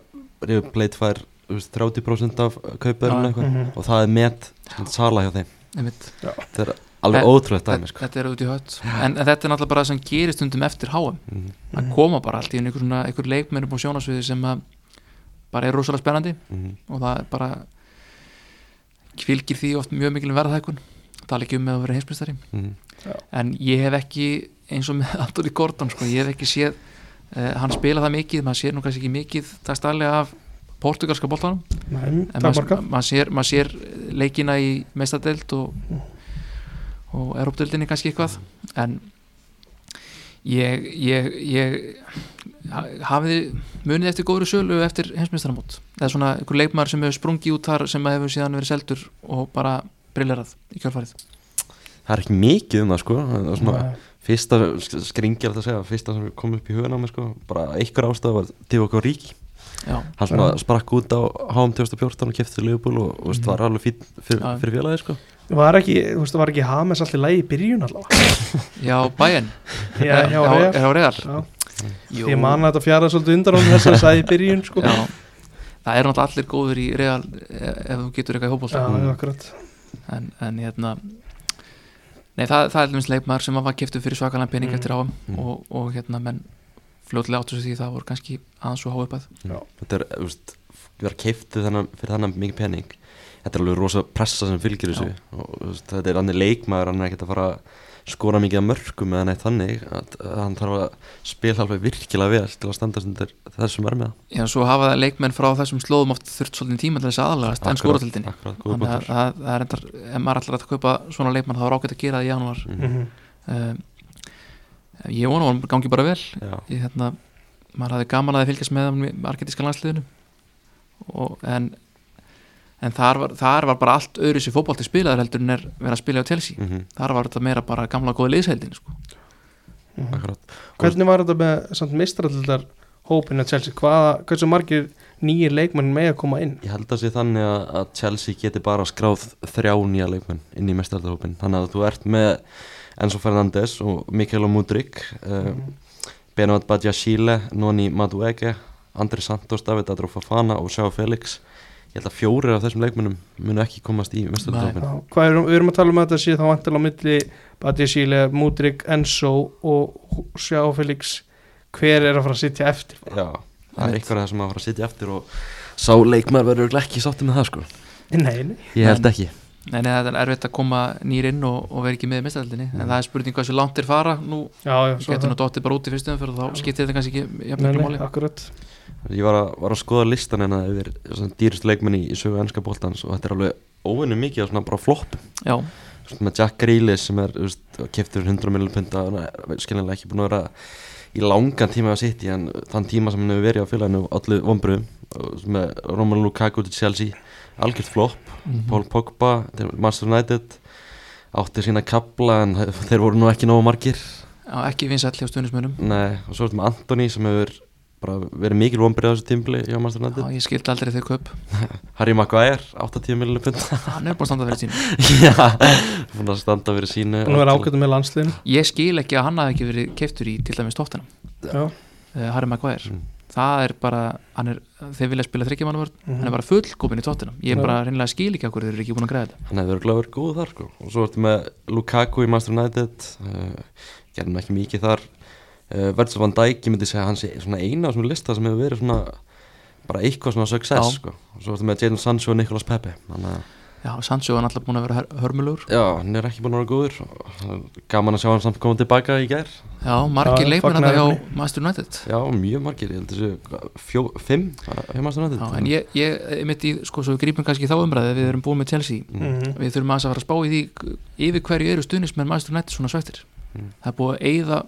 River Plate fær þú veist, 30% af kaupaðurinn eitthvað Mhm. og það er met sala hjá þeim. Þetta er alveg ótrúlegt dæmi sko. þetta er út í hött. En, en þetta er náttúrulega bara það sem gerist stundum eftir HM Mhm, að koma bara allt í einu einhver, svona- einhver leikmenn upp á sjónasviði sem að bara er rosalega spennandi. Mhm, og það er bara fylgir því oft mjög mikil verðhækun tala ekki um með að vera heimsbyrstari mhm. en ég hef ekki eins og með Antoni Gordon sko, ég hef ekki séð uh, hann spila það mikið, maður sér nú kannski ekki mikið dagstæðlega af portugalska boltanum. Nei, en maður, sér, maður sér leikina í meistadelt og, og Európdeldinni kannski eitthvað. En ég, ég, ég ha- hafði munið eftir góðri sölu eftir heimsmeistaramót. Eða svona einhver leikmaður sem hefur sprungið út þar sem hefur síðan verið seldur og bara brillerað í kjálfarið það er ekki mikið um það sko. Það er svona Nei. fyrsta segja fyrsta sem kom upp í hugan á mig sko. Bara einhver ástæð var Divock Origi já, hann svona Já. sprakk út á HM 2014 og kefti Liverpool og, og veist, Mhm. var alveg fín fyrir, Já. fyrir félagi sko Var ekki, þú veist, var ekki Hames alltaf lægi í byrjun allavega já bæinn Já, já, Real já. Já. Ég man að þetta fjara svolítið undan honum þess að það sagði í byrjun sko já, það er náttúrulega allir góður í Real ef, ef þú getur eitthvað í Mm. akkurat en, en hérna nei það, það er alveg leikmaður sem var keftu fyrir svakalega pening Mm. eftir Mm. og, og hérna menn fljótlega áttu sig því það voru kannski aðeins og háupað þetta er, þú veist, við erum þennan, fyrir þennan mikið pening. Þetta er alveg rosa pressa sem fylgir þessu. Og veist, þetta er annir leikmaður hann er ekkert að fara skora mikið að mörgum eða neitt þannig að, að hann þarf að spila alveg virkilega vel til að standast undir þessum ermiða Já, svo hafa það leikmenn frá þessum slóðum oft þurft svolítið tíma til þess aðalagast en skóratildinni þannig að það, er endar, ef maður ætlar að kaupa svona leikmann þá er ágætt að gera það í janúar. Mhm. Mhm. um, ég vona að hann gangi bara vel ég, hérna, maður hafði gaman að þið fylgjast með argentíska landsliðinu og, en en þar var, þar var bara allt öðru sér fótbolti spilaður heldur en er verið að spila á Chelsea mhm, þar var þetta meira bara gamla góða liðsheldin sko. Mhm. akkurat Hvernig var þetta með samt mistralildar hópin að Chelsea? Hvaða, hversu margir nýjir leikmenn með að koma inn? Ég held að sé þannig að, að Chelsea geti bara skráð þrjá nýja leikmenn inn í mestaraldahópin þannig að þú ert með Enzo Fernandes og Mikael Mudrik uh, Mhm. Benoit Badiashile, Noni Madueke Andri Santos, David Adrofafana og Sjá Felix ég held að fjórir af þessum leikmennum munu ekki komast í erum, við erum að tala um að þetta sé þá vantilega á milli Badja Síle, Mudrik, Enzo og Sjá Felix hver er að fara að sitja eftir? Já, það er eitthvað af það sem að fara að sitja eftir og sá leikmær verður ekki sátti með það sko. Nei, nei, Ég held ekki Nei, nei, það er erfitt að koma nýr inn og, og vera ekki með í mistældinni en það er spurning hvað svo langt er fara nú. Já, já, svo getur nú dottið bara út í fyrstum fyrir þá skiptir þetta kannski ekki jafn Nei, miklu nei, máli. akkurat. Ég var að, var að skoða listan hérna yfir svona dýrust leikmenni í sögu ennska bóltans og þetta er alveg óvinni mikið svona bara flopp Já, Svona með Jack Grealish sem er keftur 100 miljonar punta skiljanlega ekki búin að vera í langan tíma á sitt en þann tíma sem hann hefur verið á félaginu allir vonbröðum með Romelu Lukaku til Chelsea algjört flopp. Mhm. Paul Pogba Manchester United átti sína kabla en þeir voru nú ekki nógu margir. Já ekki vinsæll hjá stuðnismönnum Nei, og svo er þetta með Antoni sem hefur bara verið mikil vonbrið á þessu tímbli hjá Manchester Já, United ég skildi aldrei þau kaup. Harry Maguire, 80 miljonar pund. Hann er búin að standa fyrir sín Já, búin að standa fyrir sínu. Búin að vera ágættum með landsliðin Ég skil ekki að hann hafi ekki verið keiftur í til dæmis tóttina Já, uh, Harry Maguire. Mm. Það er bara, hann er, þeir vilja spila þryggjamannavörð, Mhm. hann er bara fullkópin í tóttina ég er Já. bara reynilega skil ekki okkur þeir eru ekki búin að græða þetta Hann hefur verið verið góð þar sko. og svo ertu með Lukaku í Manchester United uh, gerðum ekki mikið þar uh, Virgil van Dijk, ég myndi segja að hann sé svona eina á þessum lista sem hefur verið svona bara eitthvað svona success sko. og svo ertu með Jadon Sancho og Nicolas Pepe þannig að Já, Sancho er alltaf búin að vera hör- hörmulegur já, hann er ekki búin að vera góður það er gaman að sjá hann samt koma tilbaka í gær Já, margir leikmenn að fagnaðarefni. hjá Master United já, mjög margir, ég held þessu fjó, fimm hjá Manchester United Já, en ég, ég, ég mitt í, sko, svo við grípum kannski í þá umræði við erum búin með Chelsea mm. Mhm. við þurfum að fara að spá í því yfir hverju eru stuðnismenn Master United svona svektir Mm. það er búið að eyða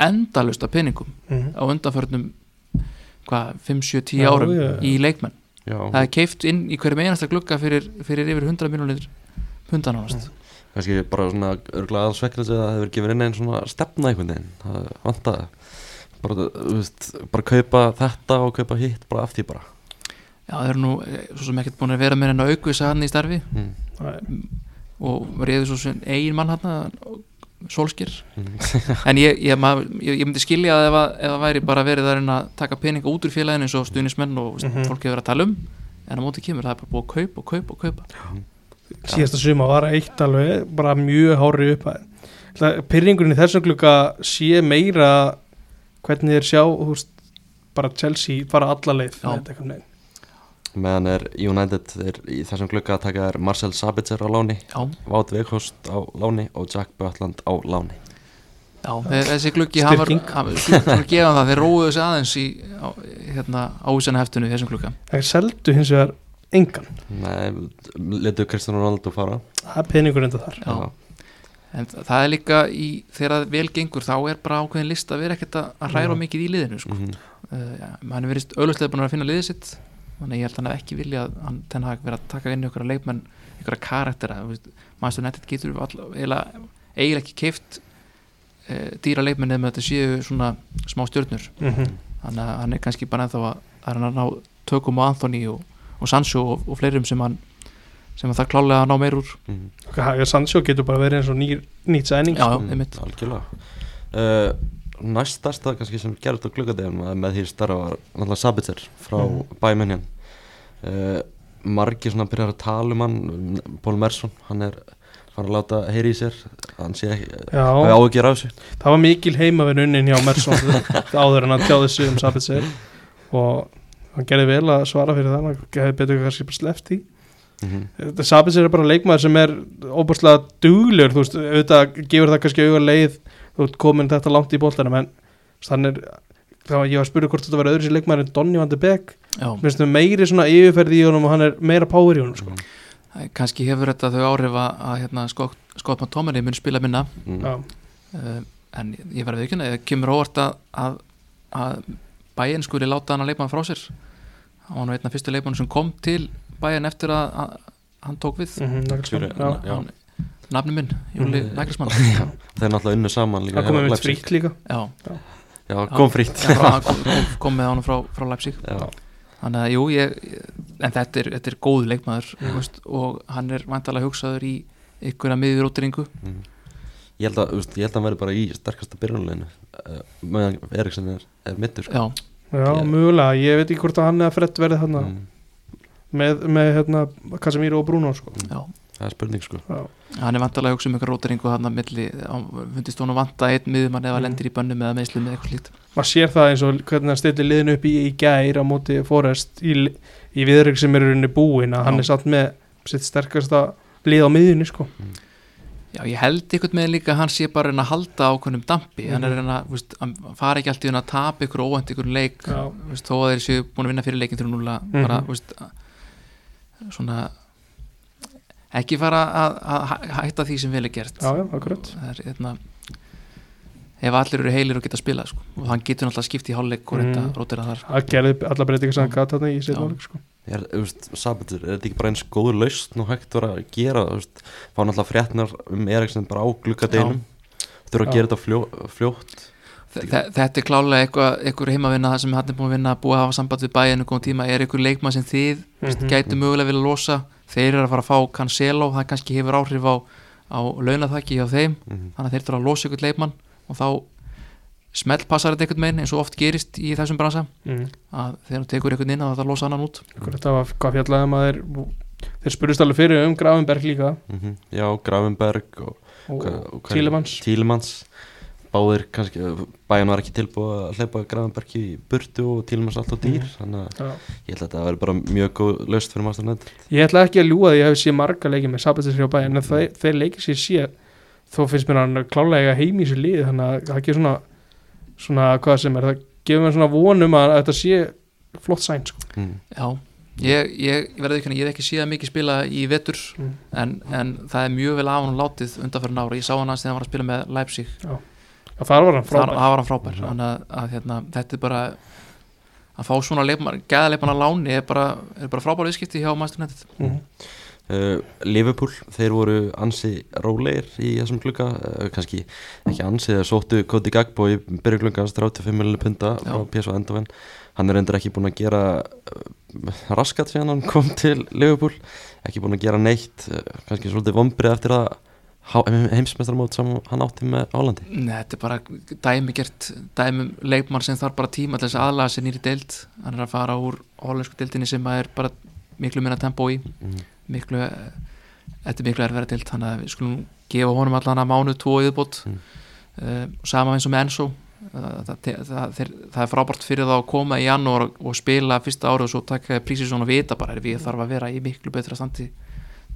endalust af peningum Mhm. á undanförnum hvað, 5, 7, 10 Já, árum já. í leikmenn já, það er keift inn í hverjum einasta glugga fyrir, fyrir yfir 100 miljónir pundan ánast kannski bara svona örgulega aðsvekkilegt að það hefur gefið inn einn svona stefna einhvern veginn, það vantaði bara, veist, bara kaupa þetta og kaupa hitt bara aftur bara. Já, það eru nú eh, svo sem ekkert búin að vera með en að aukvisa hann í starfi. Mm. Nei, og reyði svo sem eigin mann hann solskir Mm. en ég, ég, mað, ég, ég myndi skilja að ef, að ef það væri bara verið að að taka peninga út úr félaginu eins og stuðnismenn og mm Mhm. fólk hefur verið að tala um en á móti kemur það er bara búið að kaupa og kaupa og kaupa síðasta suma var eitt alveg bara mjög hári upp Pyrringurinn í þessum glugga sé meira hvernig þeir sjá veist, bara Chelsea fara alla leið Já. með þetta einhvern veginn. Meðan er United er í þessum glugga að taka er Marcel Sabitzer á láni Já, Wout Weghorst á láni og Jack Butland á láni. Já þessi gluggi hann var, Styrking. hann, svona gefa það, þeir róuðu sig aðeins í á, hérna, ávísana heftinu í þessum glugga. Það seldu hins vegar engan. Nei, letu Cristiano Ronaldo fara. Það er peningurinn þetta þar. Já. en þa- það er líka í, þegar vel gengur þá er bara ákveðin list að vera ekkert að að hræra mikið í liðinu sko. mm uh, ja, hann er verið auðvitað búin að finna liðið sitt þannig að ég held að hann hef ekki vilja að hann ten hafi verið að taka inn ykkur leikmenn ykkur karaktera maður nættið getur eiginlega, eiginlega ekki keift uh, dýra leikmenn eða með þetta séu svona smá stjörnur. Mhm. þannig að hann er kannski bara ennþá að, að hann að ná tökum á Anthony og, og Sancho og, og fleirum sem hann sem þarf klálega að ná meir úr. -hmm. Haga Sancho getur bara verið eins og nýr, nýtt sæning já, Mm, algjörlega. Uh, næstasta kannski sem gerðist á gluggadeginum með því starfa var náttúrulega Sabitzer frá mm. Bæmenjan uh, margir svona byrjar að tala um hann Pól Mersson, hann er fann að láta heyri í sér hann sé ekki, hafi áhugjur af þessu. Það var mikil heimavinn unnin hjá Mersson áður en hann tjáði sig um Sabitzer. Og hann gerði vel að svara fyrir það hann hefði betur kannski bara sleppt í mm -hmm. Sabitzer er bara leikmaður sem er óbúrslega duglur, þú veist, auðvitað gefur það kannski auga leið, þú veist, komin þetta langt í boltanum, en þannig er þá var ég var að spyrja hvort þetta var öðru sér leikmaður en Donny van de Beek, já, minnst það meiri svona yfirferði í honum og hann er meira power í honum, sko. það- kannski hefur þetta þau áhrif að, að hérna, Scott McTominay mun spila minna. Mm. Já, uh, en ég verði ekki að kemur óvart að, að, að bæinn skuli láta hann að leikmann frá sér. Hann var nú einn af fyrstu leikmann sem kom til bæinn eftir að, að hann tók við. Mm -hmm, nafni minn, Júli Mhm. Þeir náttúrulega unnu saman líka Það komið hjá með frítt líka. já, já, kom já, kom, kom, kom með hann frá, frá Leipzig já. þannig að jú, ég, en þetta er, þetta er góð leikmaður veist, og hann er vantalega hugsaður í ykkur að miður útringu Mm. Ég held að, þú veist, ég held að hann veri bara í sterkasta byrjunleginu uh, meðan Eriksen er, er mittur sko. já, Já, mögulega, ég veit ekki hvort að hann eða Fred verði þarna mm. með, með hérna, Casemiro og Bruno, sko. já það er spurning sko. Já, hann er vantalega að hugsa um ykkur rótringu hann að milli, hann fundist hún að vanta einn miðumann eða Mhm. lendir í bönnum eða meðslum eða eitthvað slíkt? Maður sér það eins og hvernig hann stillir liðinu upp í, í gær á móti Forrest í, í viðrygg sem er í rauninni búin að hann er satt með sitt sterkasta lið á miðjunni sko. Já, ég held einhvern með líka að hann sé bara að halda ákveðnum dampi, hann er að reyna þú veist, hann fara ekki alltaf inn að tapa ykkur óvænt ykkur leik, Já. þú veist, þó að þeir séu búin að vinna fyrir leikin 3-0 Mhm. bara, þú veist svona ekki fara að, að hæ- hætta því sem vel er gert Já, já, akkurat það er hérna ef allir eru heilir og geta spilað sko. og hann getur náttúrulega skipt í hálfleik og reynda Mhm. mm. rótira þar Það gerði alla breytingar sem hann gata þarna í áleik sko Er, er þetta ekki bara eins góður lausn og hægt var að gera, veist, fá náttúrulega fréttnar um Eriksen bara á glukkadeginum, þurfa að Já. gera þetta fljó, fljótt. Þe- þe- þetta er klálega eitthvað, eitthvað heimavinna sem hann er búin að vinna að búa að hafa samband við bæinu góðum tíma, er eitthvað leikmann sem þið mm Mhm. gætu mögulega vilja losa þeir eru að fara að fá Cancelo það kannski hefur áhrif á, á launathaki hjá þeim, Mm þannig að þeir þurfa að losa ykkur leikmann og þá smellpassar þetta einhvern meginn eins og oft gerist í þessum bransa. Mm. að þegar þú tekur einhvern inn að það losa annan út. Það var hvað fjallaði um að þeir þeir spurðist alveg fyrir um Gravenberg líka. -hmm. Já, Gravenberg og, og, Hvað- og Tílemans, báðir kannski, bæjan var ekki tilbúið að hleypa Gravenberg í burtu og Tílemans alltaf dýr, Mhm. þannig að Já. ég held að þetta verði bara mjög góð lausn fyrir Master United. Ég ætla ekki að ljúga því að ég hef séð marga leikið með Sabatis hjá bæinn en þeir, þeir leikið sér sé þó finnst mér hann klálega heim í sér lið þannig að það ekki svona svona hvað sem er, það gefur mér svona vonum að þetta sé flott sæn sko. Mm. Já, ég, ég, verði ekki ég hef ekki síðan mikið spila í vetur mm. en, en það er mjög vel af hann látið undanferðin ára, ég sá hann aðeins þegar hann var að að það var hann það frábær. það var hann frábær. Þannig að, að hérna, þetta er bara að fá svona leikmann, gæða leikmann að láni er bara, er bara frábær viðskipti hjá Master United. Mm. Uh, Liverpool, þeir voru ansi rólegir í þessum klukka uh, kannski ekki ansi, þeir sóttu Cody Gagbo í byrju klukkans 35 miljonir punta Já. PSV Eindhoven. Hann er endur ekki búin að gera uh, raskat síðan hann kom til Liverpool. Ekki búin að gera neitt uh, kannski svolítið vombrið eftir að heimsmeistarmót sem hann átti með Álandi Nei, þetta er bara dæmi gert dæmi um leikmann sem þarf bara tíma til þess að aðlaga sér nýri deild hann er að fara úr hollensku deildinni sem er bara miklu minna tempo í mm. miklu, eh, þetta er miklu erfæra deild þannig að við skulum gefa honum allan að mánu tvo yfirbót Mm. uh, sama eins og með Enzo það, það, það, þeir, það er frábært fyrir þá að koma í janúar og, spila fyrsta árið og svo taka prísisón og vita bara við þarf að vera í miklu betra standi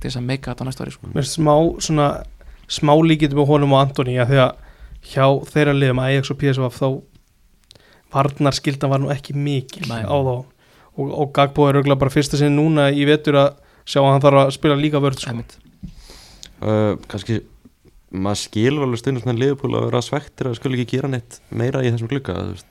til þess að meika þetta á næsta ári sko. Mér finnst smá svona smá líkið með honum og Antoni að því að hjá þeirra liðum Ajax og PSV þá varnarskildan var nú ekki mikil Nei. á þá og, og Gagbo er auðvitað bara fyrsta sinni núna í vetur að sjá að hann þarf að spila líka vörð sko. Uh, kannski maður skilur alveg stundum svona Liverpool að vera svektir að skul ekki gera neitt meira í þessum veist.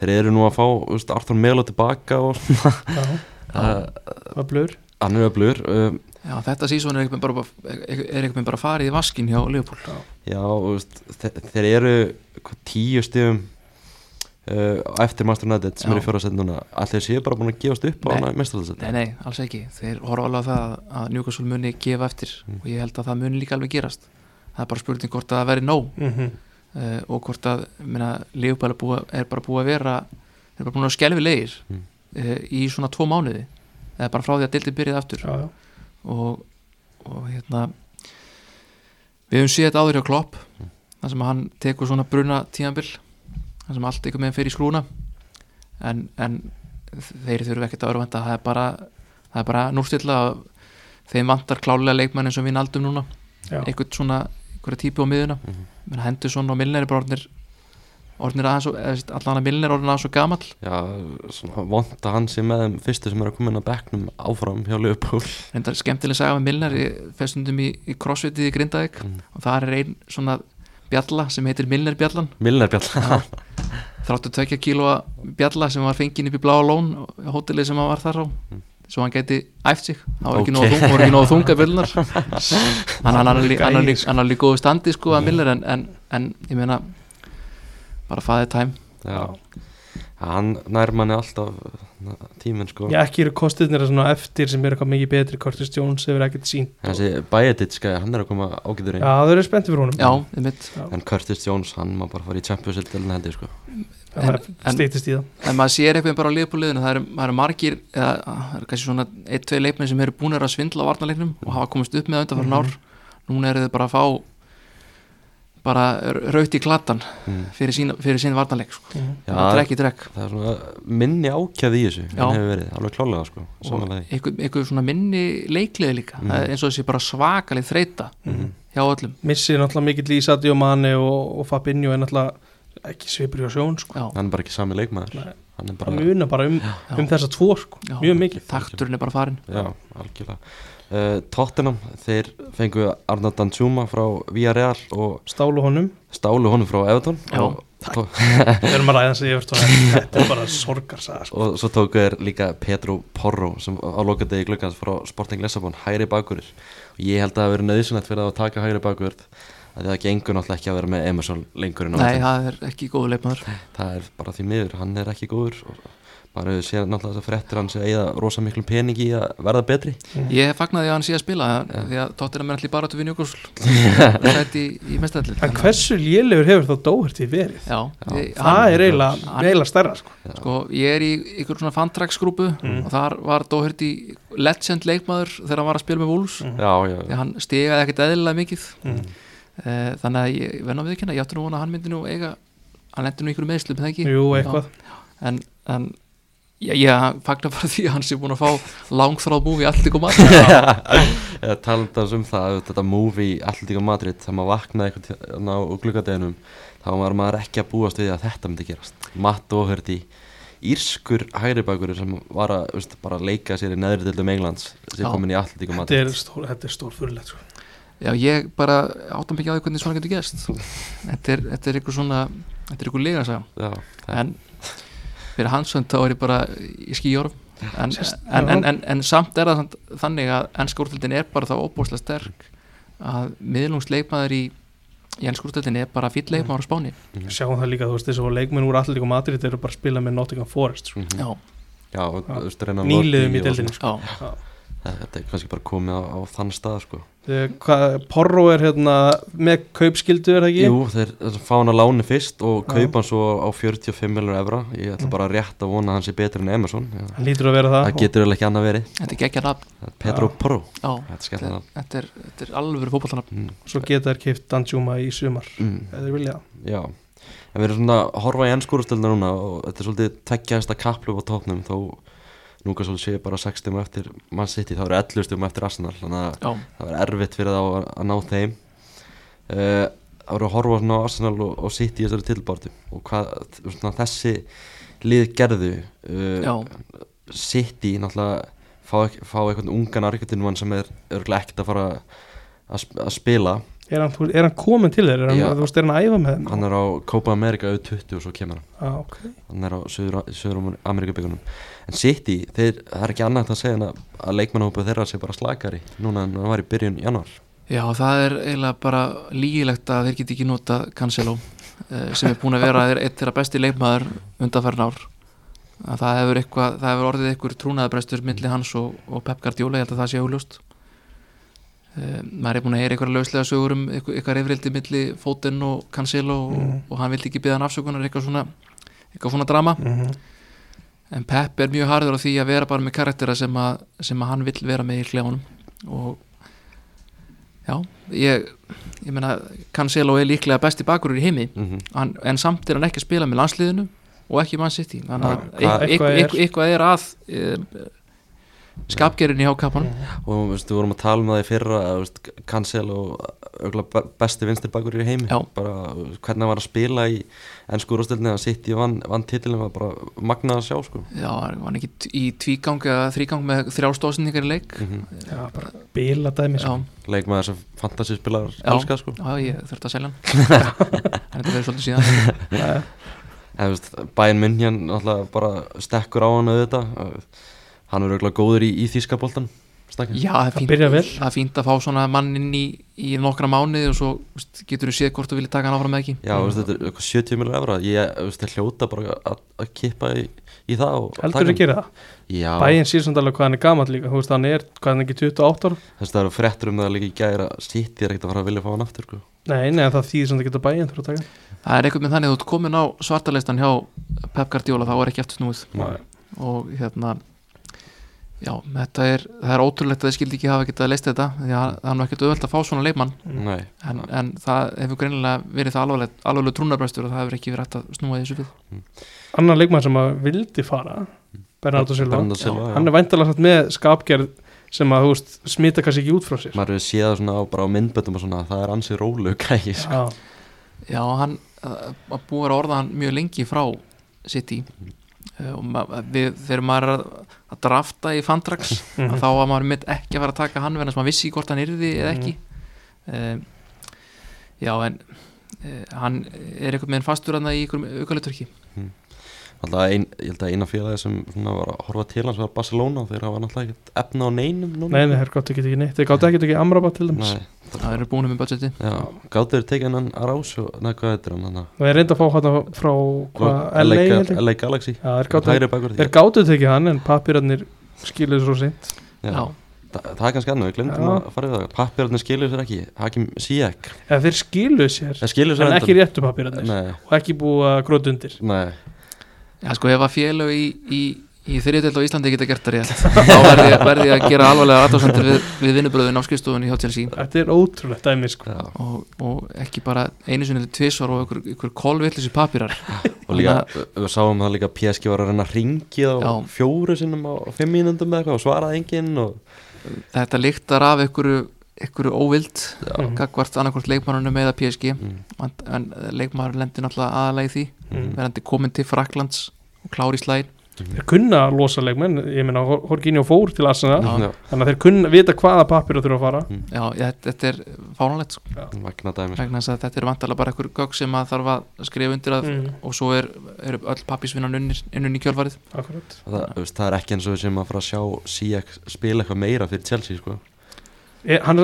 þeir eru nú að fá veist, Arthur Melo tilbaka og svona blur hann er öflugur uh, Já, þetta sísón er einhvern bara, er einhvern bara farið í vaskin hjá Leopold Já, þú veist, þe þeir eru tíu stíðum uh, eftir Master United sem Já. eru í fjóra sett núna allir séu bara búin að gefast upp á Nei. hana mestaraldsett Nei, nei, alls ekki, þeir horfa alveg á það að- að Newcastle muni gefa eftir Mm. og ég held að það muni líka alveg gerast það er bara spurning hvort að það veri nóg mm -hmm. uh, og hvort að minna, Leopold er, er bara búið að vera þeir eru bara búin að skelfi leir Mm. uh, í svona tvo mánuði eða bara frá því að dildi byrjaði aftur já, já. Og, og hérna við höfum séð þetta áður hjá Klopp Mm. þar sem hann tekur svona bruna tíðanbill þar sem allt einhvern veginn fer í skrúna en, en þeir þurfu ekkert að örvenda það er bara, það er bara núrstilla þeim vantar klálega leikmenn eins og við naldum núna Já. einhvern svona, einhverja típu á miðuna mm -hmm. menn Henderson og Milner er orðnir aðeins og, allan að Milner er orðin aðeins og gamall. Já, svona vond að hann sé með þeim fyrstu sem er að koma inn á bekknum áfram hjá Liverpool. Reyndar skemmtileg saga með Milner ég festundum í, í crossfitið í Grindavík mm. og það er ein svona bjalla sem heitir Milner bjallan. Milner Bjall þráttu tvekja kílóa bjalla sem var fengin upp í Bláa Lón á hóteli sem hann var þar á. Mm. svo hann geti æft sig. Það var ekki nógu þunga bjöllunar hann, hann, hann, er hann, er hann er líka góðu standi sko að Milner en, en, en ég meina bara fæðið tæm Já, hann nær manni alltaf tíminn sko. Já, ekki eru kostirnir svona eftir sem eru eitthvað mikið betri Curtis Jones hefur ekkert sínt Þessi Bajedic, hann er að koma ágætur inn. Já, þau eru spenntið fyrir honum. Já, þið mitt En Curtis Jones, hann má bara fara í Champions League sko. Það en- en- það. en maður sér eitthvað bara á liðbúliðinu það eru, það eru margir eða það eru kannski svona ein, tvei leikmenn sem eru búin að svindla á varnarleiknum og hafa komist upp með undanfæra Mhm. ár. Núna eru þau bara að fá bara raut í klatan mm. fyrir sín, fyrir sín varnarleik sko. Það drekk í drekk. það er svona minni ákjæð í þessu verið, alveg klálega sko og einhver svona minni leikliði líka það er eins og þessi bara svakalið þreita Mhm. hjá öllum. Missir náttúrulega mikill í Sadio Mane og, og Fabinho er náttúrulega ekki svipur hjá sjón sko. hann er bara ekki sami leikmaður. Nei. hann er bara, bara um, um þessa tvo sko. mjög mikið. Takturinn er bara farin já, algjörlega uh, Tottenham, þeir fengu Arnold Danjuma frá Villarreal og stálu honum. stálu honum frá Everton við erum að ræða þess að ég veist þetta er bara sorgarsaga sko. og svo tóku þeir líka Pedro Porro sem á lokadegi glukkans frá Sporting Lissabon hægri bakurir og ég held að það hafi verið nöðsynlegt fyrir að taka hægri bakurð að það gengur náttúrulega ekki að vera með Emerson lengur nei, það er ekki góðu leikmaður. Það er bara því miður, hann er ekki góður og bara hefur séð náttúrulega þess að fréttir hans að eigða rosa miklum pening í að verða betri. Ég fagnaði að hann sé að spila því að Tottenham er allir bara til vinni okkur sætt í, í mestæðli en hversu lélegur hefur þá Dóherty verið? Já, ég, það er eiginlega stærra sko. sko, ég er í ykkur svona fantraksgrúpu Mm. og þar var Doherty legend leikmaður þegar hann var að spila með Wolves. Mm. já, já, því að hann stigaði ekkert eðlilega mikið. Mm. Eh, þannig að ég venn á viðkynna ég átti nú vona að hann myndi nú eiga hann lendi nú ykkur meðslum, það ekki? Jú, eitthvað. En, en ég, ég fagnar bara því að hann sé búin að fá langþráð múfi allt ykkur mat eða talandi um það að þetta movie Alltík Madrid þegar maður vaknaði eitthvað á glukkadeginum þá var maður ekki að búast við að þetta myndi gerast. Matt O'Hurdy írskur hægri bakur sem var að veist, bara leika sér í neðri dildum Englands sem Já. komin í Alltík þetta Madrid. er stór, þetta er stór fyrirlegt sko. já, ég bara áttam ekki á því hvernig svona getur gæst þetta er, þetta er ykkur svona þetta er ykkur lega já, það- en fyrir hans þá er ég bara í skíjórum en, en, en, en, en samt er það samt þannig að ennska úrtöldin er bara þá óbúslega sterk að miðlungsleikmaður í í ennska úrtöldin er bara fýll leikmaður á spáni Mhm. sjáum það líka, þú veist, þessu leikmenn úr allir líka Madrid þeir eru bara að spila með Nottingham Forest sko. Mhm. já, já, Já. nýliðum í og deildinni sko. já. Þetta er kannski bara komið á, á þann stað sko. Eh, hvað- Porro er hérna með kaupskildu er það ekki? Jú, þeir fá hann að láni fyrst og kaupa hann svo á 45 miljonar evra ég ætla Mm. bara rétt að vona að hann sé betur en Emerson Já. hann lítur að vera það það getur vel ekki annað verið þetta er geggja nafn Það Pedro Já. Porro, já, þetta er skemmt þetta, þetta er, þetta er alveg fótballtanafn mm. svo geta þær keift Danjuma í sumar mm. eða þeir vilja það. Já, en við erum svona að horfa í ennskúrustöldina núna og þetta er svolítið tveggjast að kaplu á topnum þó núka svolítið sé bara 6 stum eftir Man City, þá eru 11 stum eftir Arsenal þannig að já, það verður erfitt fyrir þá að, að ná þeim. Uh, Það voru að horfa svona á Arsenal og, og City í þessari tilbártu og hvað svona, þessi lið gerðu uh, City náttúrulega fá, fá eitthvað ungan arkitektunumann sem er örgulega ekkert að fara að, að spila er hann, er hann komin til þeir? Er hann, Já. þú veist, er hann að æfa með þeim? hann er á Copa America auð 20 og svo kemur hann ah, ok hann er á Suður, Suður Amerikabyggunum en City, þeir, það er ekki annað að segja en að, að leikmannhópa þeirra sé bara slakari núna en það var í byrjun januar já, það er eiginlega bara lígilegt að þeir geti ekki nota Cancelo eh, sem er búin að vera eitt þeirra besti leikmaður undanfærin ár að það hefur, eitthvað, það hefur orðið einhver trúnaðabrestur milli hans og, og Pep Guardiola, ég held að það sé augljóst um, maður er búin að heyra einhverja lauslega sögur um eitthvað, reyfrildi milli Foden og Cancelo og, Mhm. og hann vildi ekki byggja hann afsökunar eitthvað svona, eitthvað svona drama. Mm en Pep er mjög harður á því að vera bara með karaktera sem að, sem að hann vill vera með í klefunum og já, ég ég meina, Cancelo er líklega besti bakurur í heimi. Mm -hmm. hann, en samt er hann ekki að spila með landsliðinu og ekki Man City. Þannig að eitthvað, er- er að e, skapgerinn í hákapan og veist, við vorum að tala um það í fyrra að Cancel og besti vinstir bakur í heimi. Bara hvernig hann var að spila í ennsku úrstöldinni að City vann, vann titilin var bara magnað að sjá sko. já, hann var ekki í tvígang eða þrígang með þrjá stóðsendingar í leik. Mm já, bara bila dæmi já, sko. leikmaður sem fantasyspilar Já. elska sko. já, ég þurfti að selja hann. En þetta verður svolítið síðan. Bæinn minn hérna bara stekkur á hann auðvitað hann er auðvitað góður í, í þýskaboltan stakka já, það er fínt, það er fínt að fá svona mann inn í, í nokkra mánuði og svo veist, getur þú séð hvort þú viljið taka hann áfram með ekki. Já, veist, þetta er eitthvað 70 miljonar efra ég veist, hljóta bara að, að kippa í, í það og heldur þú að gera það? Já, Bæinn sér samt alveg hvað hann er gamall líka. Þú veist, hann er, hvað hann er ekki 28 ára þess að það eru fréttur um það líka í gæra City er ekkert að fara að vilja fá hann aftur sko. nei, nei, það þýðir samt að geta bæinn að það er eitthvað með þannig að þú Já, þetta er, það er ótrúlegt að þið skildi ekki hafa getað að leist þetta því að það er nú ekkert auðvelt að fá svona leikmann. Nei, en, en það hefur greinilega verið það alvarleg trúnarbrestur og það hefur ekki verið hægt að snúa þessu við. Annar leikmann sem að vildi fara Bernardo Silva, Bernardo Silva, já. hann er væntalega satt með skapgerð sem að veist, smita kannski ekki út frá sér. Maður hefur séð það svona á, bara á myndböndum og svona það er ansið rólu gæði sko. Já, Já, hann búið að orða hann mjög lengi frá City. Uh, og ma- við, þegar maður er að, drafta í Fantrax Mhm. þá var maður mitt ekki að fara að taka hann verðan sem maður vissi hvort hann yrði eða ekki. Um, Já, en uh, hann er einhvern veginn fastur hann í ykkur aukaluturki Alltaf ein, ég held að eina félagi sem svona var að horfa til hans var Barcelona þegar það var náttúrulega ekkert efna á neinum núna. nei, nei, þeir gáttu ekki ekki neitt. Þeir gáttu ekki ekki Amrabat til dæmis. Nei, Það eru búin með budgeti já, gáttu þeir tekið hann Arás og neða hvað heitir hann hann og þeir reynda að fá hann frá hvað, LA, LA? LA Galaxy. Já, þeir bakur þeir tekið hann en papirarnir skiluðu svo seint. Já, Já, það, það er kannski annað, við glemdum Já. að fara við það. Pappirarnir skilur sér ekki, Hakim eða þeir skiluðu sér Það skilur sér en endan. ekki réttu papirarnir Nei, og ekki búið að gróta undir. Nei, Já, sko, ef að félög í, í, í þriðdelt á Íslandi geta gert það rétt þá verði, ég- verði ég að gera alvarlega aðtáðsendur við, við vinnubröðin á skrifstofunni hjá Chelsea þetta er ótrúlegt dæmi sko. og, og ekki bara einu sinni til tvisvar og ykkur, ykkur kolvillisir papirar Og líka, við sáum það líka að PSG var að reyna að ringi á Já. fjóru sinnum á fimm mínundum eða eitthvað og svaraði enginn og þetta lyktar af ykkur, ykkur óvild gagvart annarkvort leikmannunum eða PSG mm, en, en leikmannur lendir náttúrulega aðalega í því. Mhm. verandi komin til Fraklands og klári í slæð þeir kunna að losa leikmenn. Ég meina Horginjó fór til já, þannig að þeir kunna vita hvaða papir þurfa að fara. Já, ég, þetta er fáránlegt sko, vegna dæmis. Vegna þess að þetta er vantalega bara ykkur gögg sem að þarf að skrifa undir að mm, og svo er, er öll pappisvinnan unnir innun í kjölfarið. Akkurat. Það, þú það er ekki eins og við sem að fara að sjá Ziyech spila eitthvað meira fyrir Chelsea sko. Hann,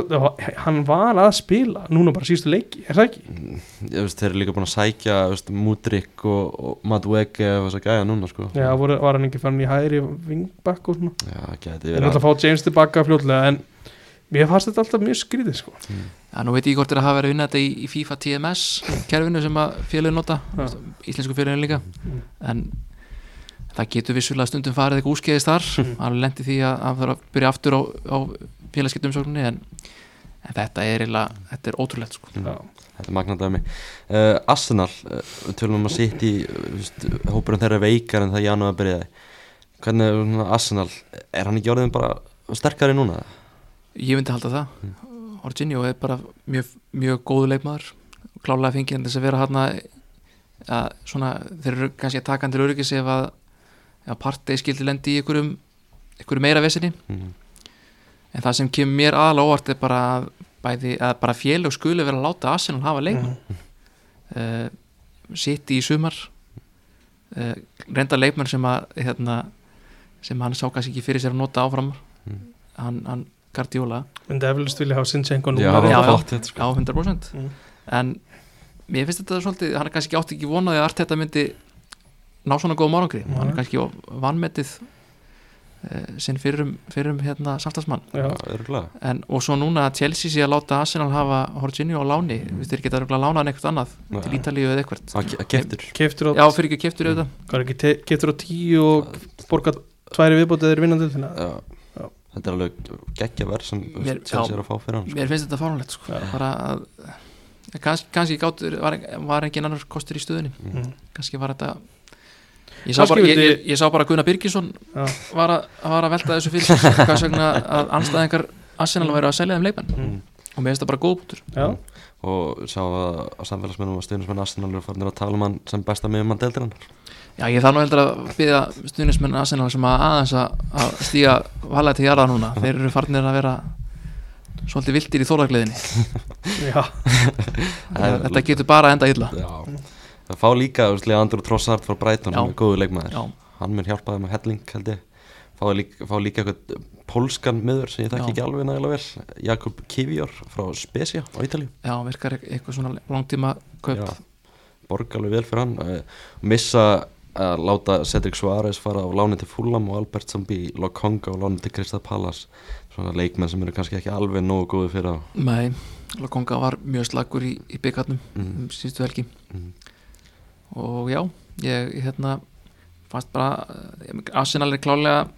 hann var að spila núna bara síðustu leiki, er það ekki? Mm, ég veist, þeir eru líka búin að sækja þú veist, Mudrik og, og Madueke og þess að gæja núna sko. Já, voru, var hann ekki fann í hægri vingbakk og svona já geti verið ætla að fá James tilbaka fljótlega en mér fannst þetta alltaf mjög skrítið sko. Já, nú veit ég ekki hvort að hafa verið að vinna þetta í, í FIFA TMS kerfinu sem að félagin nota Já. íslensku félagin líka Mm. en það getur vissulega stundum farið eitthvað úskeiðist þar hann lendi því að hann þarf að byrja aftur á, á félagskiptumsókninni en, en þetta er eiginlega, þetta er ótrúlegt sko. Já. Þetta er magnandæmi uh, Arsenal, uh, við tölum um að sitt í hópurinn þeirra er veikar en það Janu að byrjaði Hvernig er svona Arsenal, er hann ekki orðin bara sterkari núna? ég myndi halda það Mm. Orginio er bara mjög, mjög góðu leikmaður klálega fengið þess að vera hann að svona, þeir eru kannski að taka hann til öryggis ef að, að partei skildi lendi í einhverjum, einhverjum meira vesinni Mm. En það sem kemur mér aðalega óvart er bara að, bæði, að bara félög skuli vera að láta Arsenal hafa leikmann Mm. uh, City í sumar uh, reynda leikmann sem að hérna, sem hann sá kannski ekki fyrir sér að nota áfram Mm. hann, hann Guardiola En Devils vilja hafa Sinchenko Já, núna það já, já. þetta já, sko 100% Mm. en mér finnst þetta svolítið hann er kannski átti ekki vonaði að Arteta myndi ná svona góðum árangri Nei. hann er kannski vanmetið sinn fyrrum, fyrrum hérna, en, og svo núna að Chelsea sé að láta Arsenal hafa Jorginho á láni, mm. þeir geta örugglega lánað hann eitthvað annað Nei. til Ítalíu eða eitthvað keftur já, fyrir ekki keftur auðvitað hvað er ekki, te- keiftur á tíu og borgað tværi viðbótið þeir vinna til þína Já. Já. Þetta er alveg geggja verð sem Mér- Chelsea er að fá fyrir hann sko. mér finnst þetta fáránlegt sko. Að kannski, kannski gátur, var, var engin annar kostur í stöðunni Mm. kannski var þetta ég sá, bara, ég, ég, ég sá bara að Gunnar Birgisson var að, var að velta þessu fyrir hvað vegna að anstæðingar Arsenal væri að selja þeim leikmenn. Mm. og mér finnst það bara góð Já, Og sá að, að samfélagsmennum og stuðnismenn Arsenal eru farin að tala um hann sem besta miðjumann deildir hann Já, ég þarf nú heldur að byggja stuðnismenn Arsenal sem að aðeins að, að stíga valega til jarða núna, þeir eru farnir að vera svolítið vildir í þólagliðinni já, þetta getur bara enda illa. Já Það fá líka, þú veist, Leandro Trossard frá Brighton Já. sem er góðu leikmaður. Já, Hann mun hjálpa þeim með helling, held ég. Fá líka, fá líka eitthvað pólskan miður sem ég þekki Já. ekki alveg nægilega vel. Jakob Kivior frá Spezia á Ítalíu. Já, virkar eit- eitthvað svona langtíma kaup. Já, borga alveg vel fyrir hann. Uh, missa að láta Cedric Suárez fara á láni til Fulham og Albert Zambi Lokonga á láni til Kristað Pallas svona leikmenn sem eru kannski ekki alveg nógu góði fyrir á Nei, Lokonga var mjög slagur í, í byggarnum mm. síðustu helgi. Mm. Og já, ég, hérna fannst bara eh, Arsenal er klálega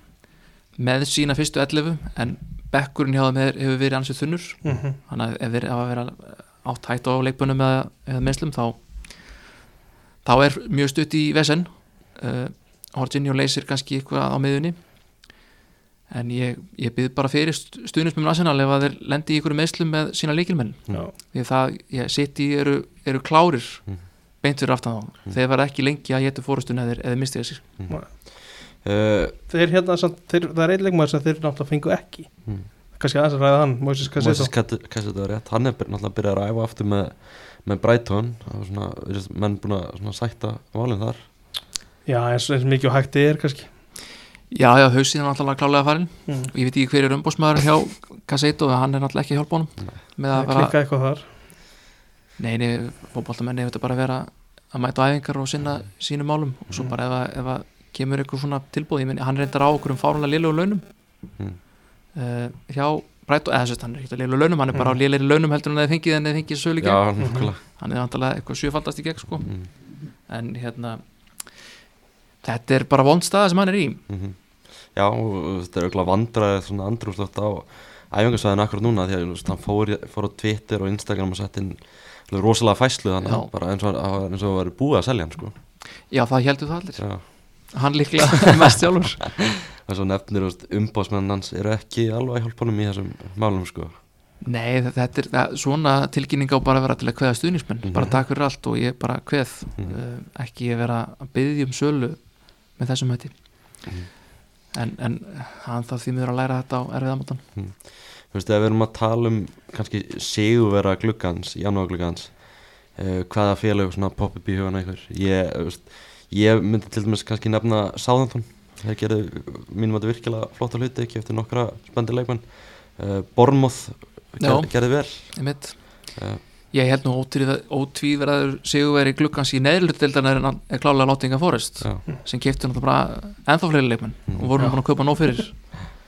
með sína fyrstu 11 en bekkurinn hjá er, hefur verið ansið þunnur. Mhm. þannig að ef þeir hafa verið átt hætt á leikbunum eða, eða meðslum þá þá er mjög stutt í vesen. Uh, Hortinjó leysir kannski eitthvað á miðunni en ég, ég byrð bara fyrir stuðnismum Arsenal ef að þeir lendi í ykkur meðslum með sína leikilmenn því að það, ég í eru, eru klárir. Mm. beint fyrir aftan þá. Mm. þeir verða ekki lengi að geta fórustun eða, eða mistið sér uh, þeir hérna samt, þeir, það er einleikmaður sem þeir náttúrulega fengu ekki. Mm. kannski aðeins að ræða hann, Moses Cassetto. Var hann er náttúrulega byrjað að æfa aftur með, með Brighton. Það var svona, virðist menn búin að svona sætta valin þar. Já, eins, eins mikið og hægt er kannski. Já, já, hausinn er náttúrulega klálega farin mm. og ég veit ekki hver er umbósmaður hjá Cassetto og hann er náttúrulega ekki að hjálpa honum með að vera, klikka eitthvað þar nei, nei, fótboltamenni þetta bara vera að mæta æfingar og sinna sínum málum og svo Mm. bara ef að, ef að kemur eitthvað svona tilbúð, ég meni, hann reyndar á okkur um fárunlega lélegu launum Mm. uh, hjá Brighton, eða sérst, hann er ekki að lélegu launum hann er bara á Mm. lélegri launum heldur en að þið fengið en þið fengið sölu gegn, hann er náttúrulega eitthvað sjöfaldast í gegn sko, mm. en hérna þetta er bara vond staða sem hann er í Mm já, og þetta er auðvitað vandraðið svona andrúslöft á æfingarsvæðinu akkurat núna því að hann fór, fór á Twitter og Instagram og sett inn rosalega fæslu þannig bara eins og það var og búið að selja hann sko. Já, það heldur það allir, já. hann líklega mest sjálfur. Þess að nefnir umbásmenn hans eru ekki alveg honum í þessum málum sko. Nei, þe- þetta er það, svona tilkynning á bara vera til að kveða stuðnismenn Mhm. bara takk fyrir allt og ég bara kveð. Mhm. uh, ekki að vera að byggja um sölu með þessum hætti. Mhm. en, en hann þarf því miður að læra þetta á erfiðamótan Þú veist, ef við erum að tala um kannski sigurvera gluggans, janúar gluggans uh, hvaða félag svona popp upp í hugana ykkur ég, veist, ég myndi til dæmis kannski nefna Sáðantón þeir gerðu mínum að þetta virkilega flotta hluti ekki eftir nokkra spendi leikmenn. Uh, Bornmoth Já. ger, gerði vel. Einmitt. uh, Ég held nú ótvíverðaður sigurveri glukkans í neðlutildan er, er klálega Nottingham Forest já, sem kefti náttúrulega bara ennþá fleiri leikmenn Mhm. og voru nú búin að kaupa nóg fyrir.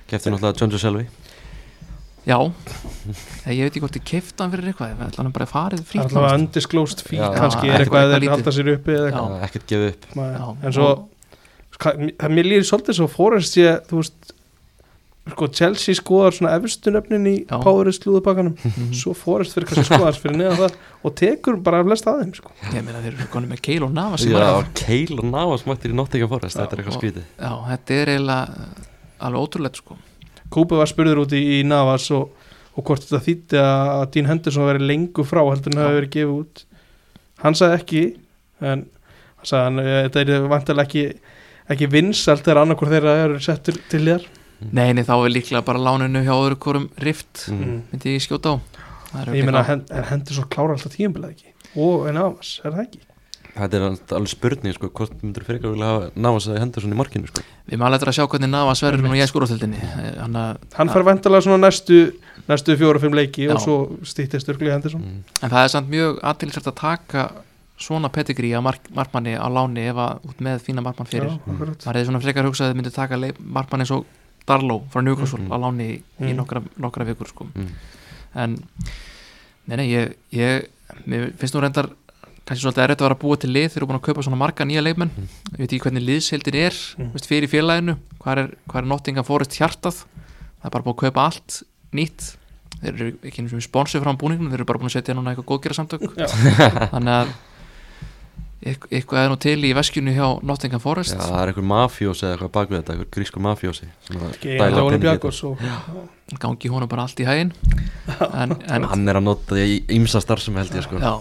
Kefti náttúrulega John Joe Selvi Já, ég veit ekki hvort ég kefti hann fyrir eitthvað, ég ætla hann bara farið það er allavega undisclosed fee Já. kannski er eitthvað- að þeir halda sér uppi eða eitthvað. Ekkert gefið upp. Já, en svo ska- mér mér líður svolítið svo Forrest ég, þú veist sko Chelsea skoðar svona efstunöfnin í Já. Powerist slúðupakkanum Mhm. svo Forrest fyrir kannski skoðast fyrir neðan það og tekur bara að þeim sko. Ég meina þeir eru konum með Keil og Nava sem Já, Keil og Navas mættir í Kúpa var spurður út í, í Navas og, og hvort þetta þýtti að Dean Henderson veri lengur frá heldur en Já. hafi verið gefið út hann sagði ekki en hann sagði hann, eh, þetta er vantilega ekki ekki vinsalt þegar annarkur þeirra eru settur til þér Nei, nei, þá er líklega bara láninu hjá öðru hvorum rift mm. myndi ég skjóta á Það er ég eitthvað- en Henderson klára alltaf tíumbilað ekki og en Navas, er það ekki? Þetta er alveg spurning sko, hvort myndur fyrir vilja hafa Navas eða Henderson í markinu sko. Við maður letur að sjá hvernig Nava sverður nú í skúrastildinni Hann að hann fær vantilega svona næstu næstu fjóra-fimm leiki Já. og svo stýttist örgli Henderson mm. En það er samt mjög aðtilsvært að taka svona pedigrí að mark, markmanni á láni ef að út með fína markmann fyrir Já, maður hefði svona frekar hugsað að þið myndi taka leik- markmann eins og Darlow frá Newcastle Mhm. á láni í, í Mhm. nokkra, nokkra vikur sko. Mm. en nei, nei, ég, ég mér finnst nú reyndar kannski svolítið erfitt að vera að búa til lið þegar þú er búin að kaupa svona marga nýja leikmenn. Mhm. ég veit ekki hvernig liðsheildin er Mhm. veist, fyrir félaginu, hvað er, hvað er Nottingham Forest hjartað, það er bara búið að kaupa allt nýtt. Þeir eru ekki eins og sponsor frá búningnum, þeir eru bara búin að setja núna eitthvað góðgera samtök þannig að eit- eitthvað er nú til í veskjunu hjá Nottingham Forest. Já, það er einhver mafjósi eða eitthvað bakvið þetta, einhver grísku mafjósi sem er að gangi honum bara allt í hægin en, þetta. en Hann er að nota því í ymsa starfsum held ég sko. Já,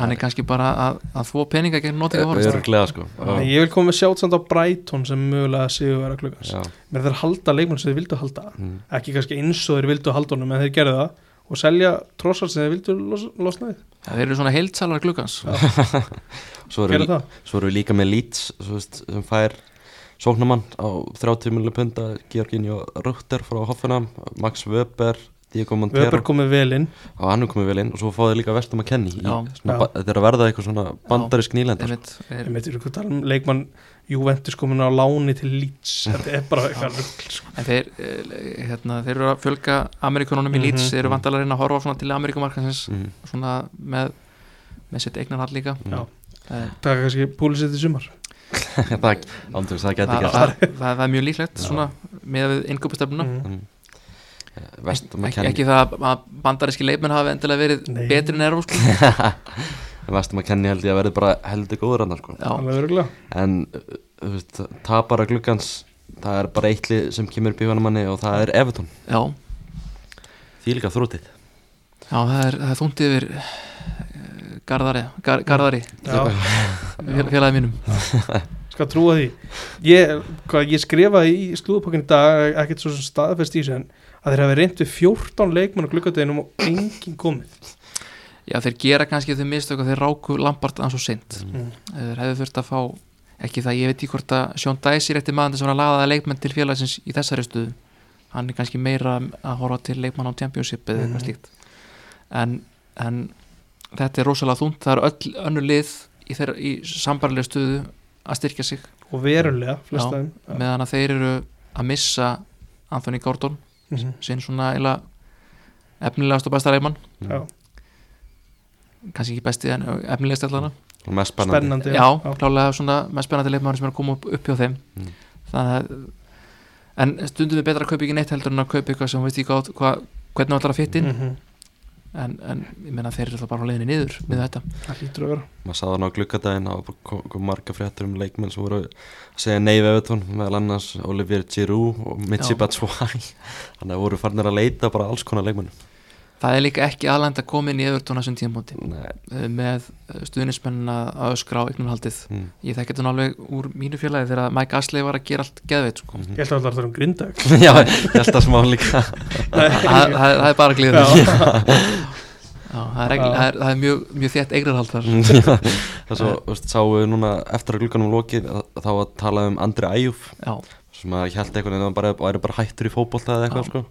hann er kannski bara að, að þvó peninga gegn Forest Örglega sko. Ég vil koma með sjátt samt á Brighton sem mögulega séu vera klukkans. Já, menn þeir halda leikmenn sem þeir vildu halda. Mm. ekki kannski eins og þeir vildu halda honum en þeir gerðu það. Og selja trossar sem þeir vildu los, losna við. Þeir eru svona heildsalar glukkans svo, gerðu við, það. svo erum við líka með Leeds veist, sem fær sóknumann á 30 miljonar punda Georginio Rutter frá Hoffenheim Max Weber, Weber komið vel inn og hann komið vel inn og svo fáið þið líka Vestum að kenni þetta er að verða eitthvað svona bandarisk nýlenda. Einmitt, er, ég veit ekki að tala um leikmann Juventus komin á láni til Leeds þetta er bara eitthvað sko. en þeir, eh, hérna, þeir eru að fjölga Amerikununum í Leeds, Mhm. þeir eru að reyna að horfa svona til Amerikumarkansins mm. svona með, með sitt eignarhald líka Mm. Já. Eh, það er kannski púlisett í sumar það, ándjóks, það það, það, er mjög líklegt með við innkjöpustefnuna Mm. Vestum að ekki, kenni ekki það að bandaríski leikmenn hafi endilega verið Nei. betri en erfum sko. Vestum að kenni held ég að verði bara heldur góður hann sko. já, alveg örgulega En uh, þú veist, tapara gluggans Það er bara eitt lið sem kemur upp í manni og það er Everton. Já, Því líka þrútið já, það er, það er þungt yfir eh, Garðari, gar, Garðari. Já, fél- félagi mínum. Skal trúa því. Ég, hvað, ég skrifaði í slúðupokkin í dag ekkert svo sem staðfest í þessu en að þeir hafi reynd við 14 leikmann á gluggadeginum og enginn komið. Já, þeir gera kannski þau mistök og þeir ráku Lampart aðeins og seint. Mm. þeir hefðu þurft að fá ekki það, ég veit ekki hvort að Sjón Dæs er eftir maður þess að vera lagaða leikmenn til félagsins í þessari stuðu hann er kannski meira að horfa til leikmann á Championship eða eitthvað Mhm. slíkt. En, en þetta er rosalega þungt, það eru öll önnu lið í, í sambarlega stuðu að styrkja sig. Og verulega flest Já, af þeim Já. meðan að þeir eru að missa Anthony Gordon, Mhm. sinn svona eila efnilegast og besta leikmann Já. kannski ekki besti en efnilegast allana Og mest spennandi, spennandi já, klálega svona með spennandi leikmaður sem er að koma upp, upp hjá þeim Mm. þannig að en stundum er betra að kaupa ekki neitt heldur en að kaupa eitthvað sem þú veist ekki á hva, hvernig það ætlar að fitta inn Mhm. En, en ég meina þeir eru það bara á leiðinni niður með þetta. Það lítur að vera. Maður saði hann á gluggadaginn og kom, kom marga fréttur um leikmenn sem voru að segja nei við Evertón meðal annars Olivier Giroud og Mitsi Já. Batshuayi. Þannig að voru farnir að leita bara alls konar leikmennum það er líka ekki aðlænd að koma inn í Evertón á þessum tímabóti Nei, með stuðnismenn að að öskra á eignarhaldið. Mm, ég þekki þetta nú alveg úr mínu félagi þegar Mike Astley var að gera allt geðveit sko. mhm. ég held að það er um grindag. Já, ég held að smá líka. Það, það, það er bara glíður Já. Já, það, er, ekki- það, er, það er mjög, mjög þétt eignarhald þar. Það svo, sáum við núna eftir að glugganum lokið að- þá að tala um Andri Æjúf já, sem að held eitthvað en bara, væri bara hættur í fótbolta eða eitthvað sko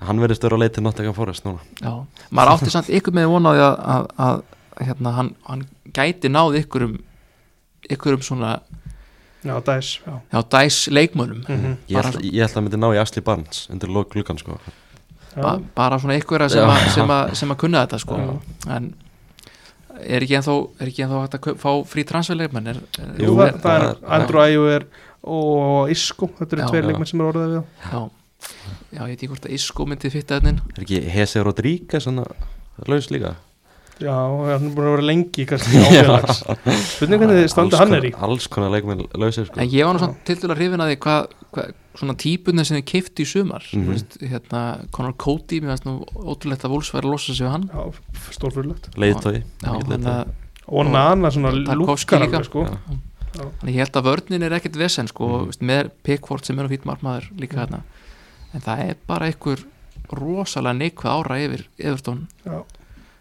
hann verðist vera á leið til Nottingham Forest núna. Já, maður átti samt ykkur með vonaði að, að, að hérna, hann, hann gæti náð ykkur um ykkur um svona já, dæs já. já, dæs leikmönnum. Mhm. ég Bara held, ég held að myndi ná í Ashley Barnes undir lok gluggan sko. Ba bara svona ykkur sem, að- sem, að- sem að kunna þetta sko. Já. en er ekki ennþá er ekki ennþá hægt að fá frí transferleikmenn? Er, er, Jú, Jú, það, er er- Andrew Ægjur og Isco, þetta eru tveir leikmenn sem eru orðið við. Já, já, ég veit ekki hvort að Isco myndi fitta þennin er ekki Hese Rodríguez svona laus líka? Já, hann er búin að vera lengi kannski áfélags Spurning hvernig þið standa Alls hann konar- er í. alls konar leikmenn lausir sko. En ég var nú svona til dæla hrifin að því hvað hva, svona típunni sem þið keifti í sumar mm Mhm. veist, hérna, Conor Cody mér finnst nú ótrúlegt að Wolves væri að losa sig við hann. Já, stórfurlegt að Og svona Tarkovsky lukkar líka. alveg sko. Já. Þannig ég held að vörnin er ekkert vesen sko, mm. með Pickford sem er á fýtt margmaður líka Mhm. hérna en það er bara einhver rosalega neikvað ára yfir Evertón Já,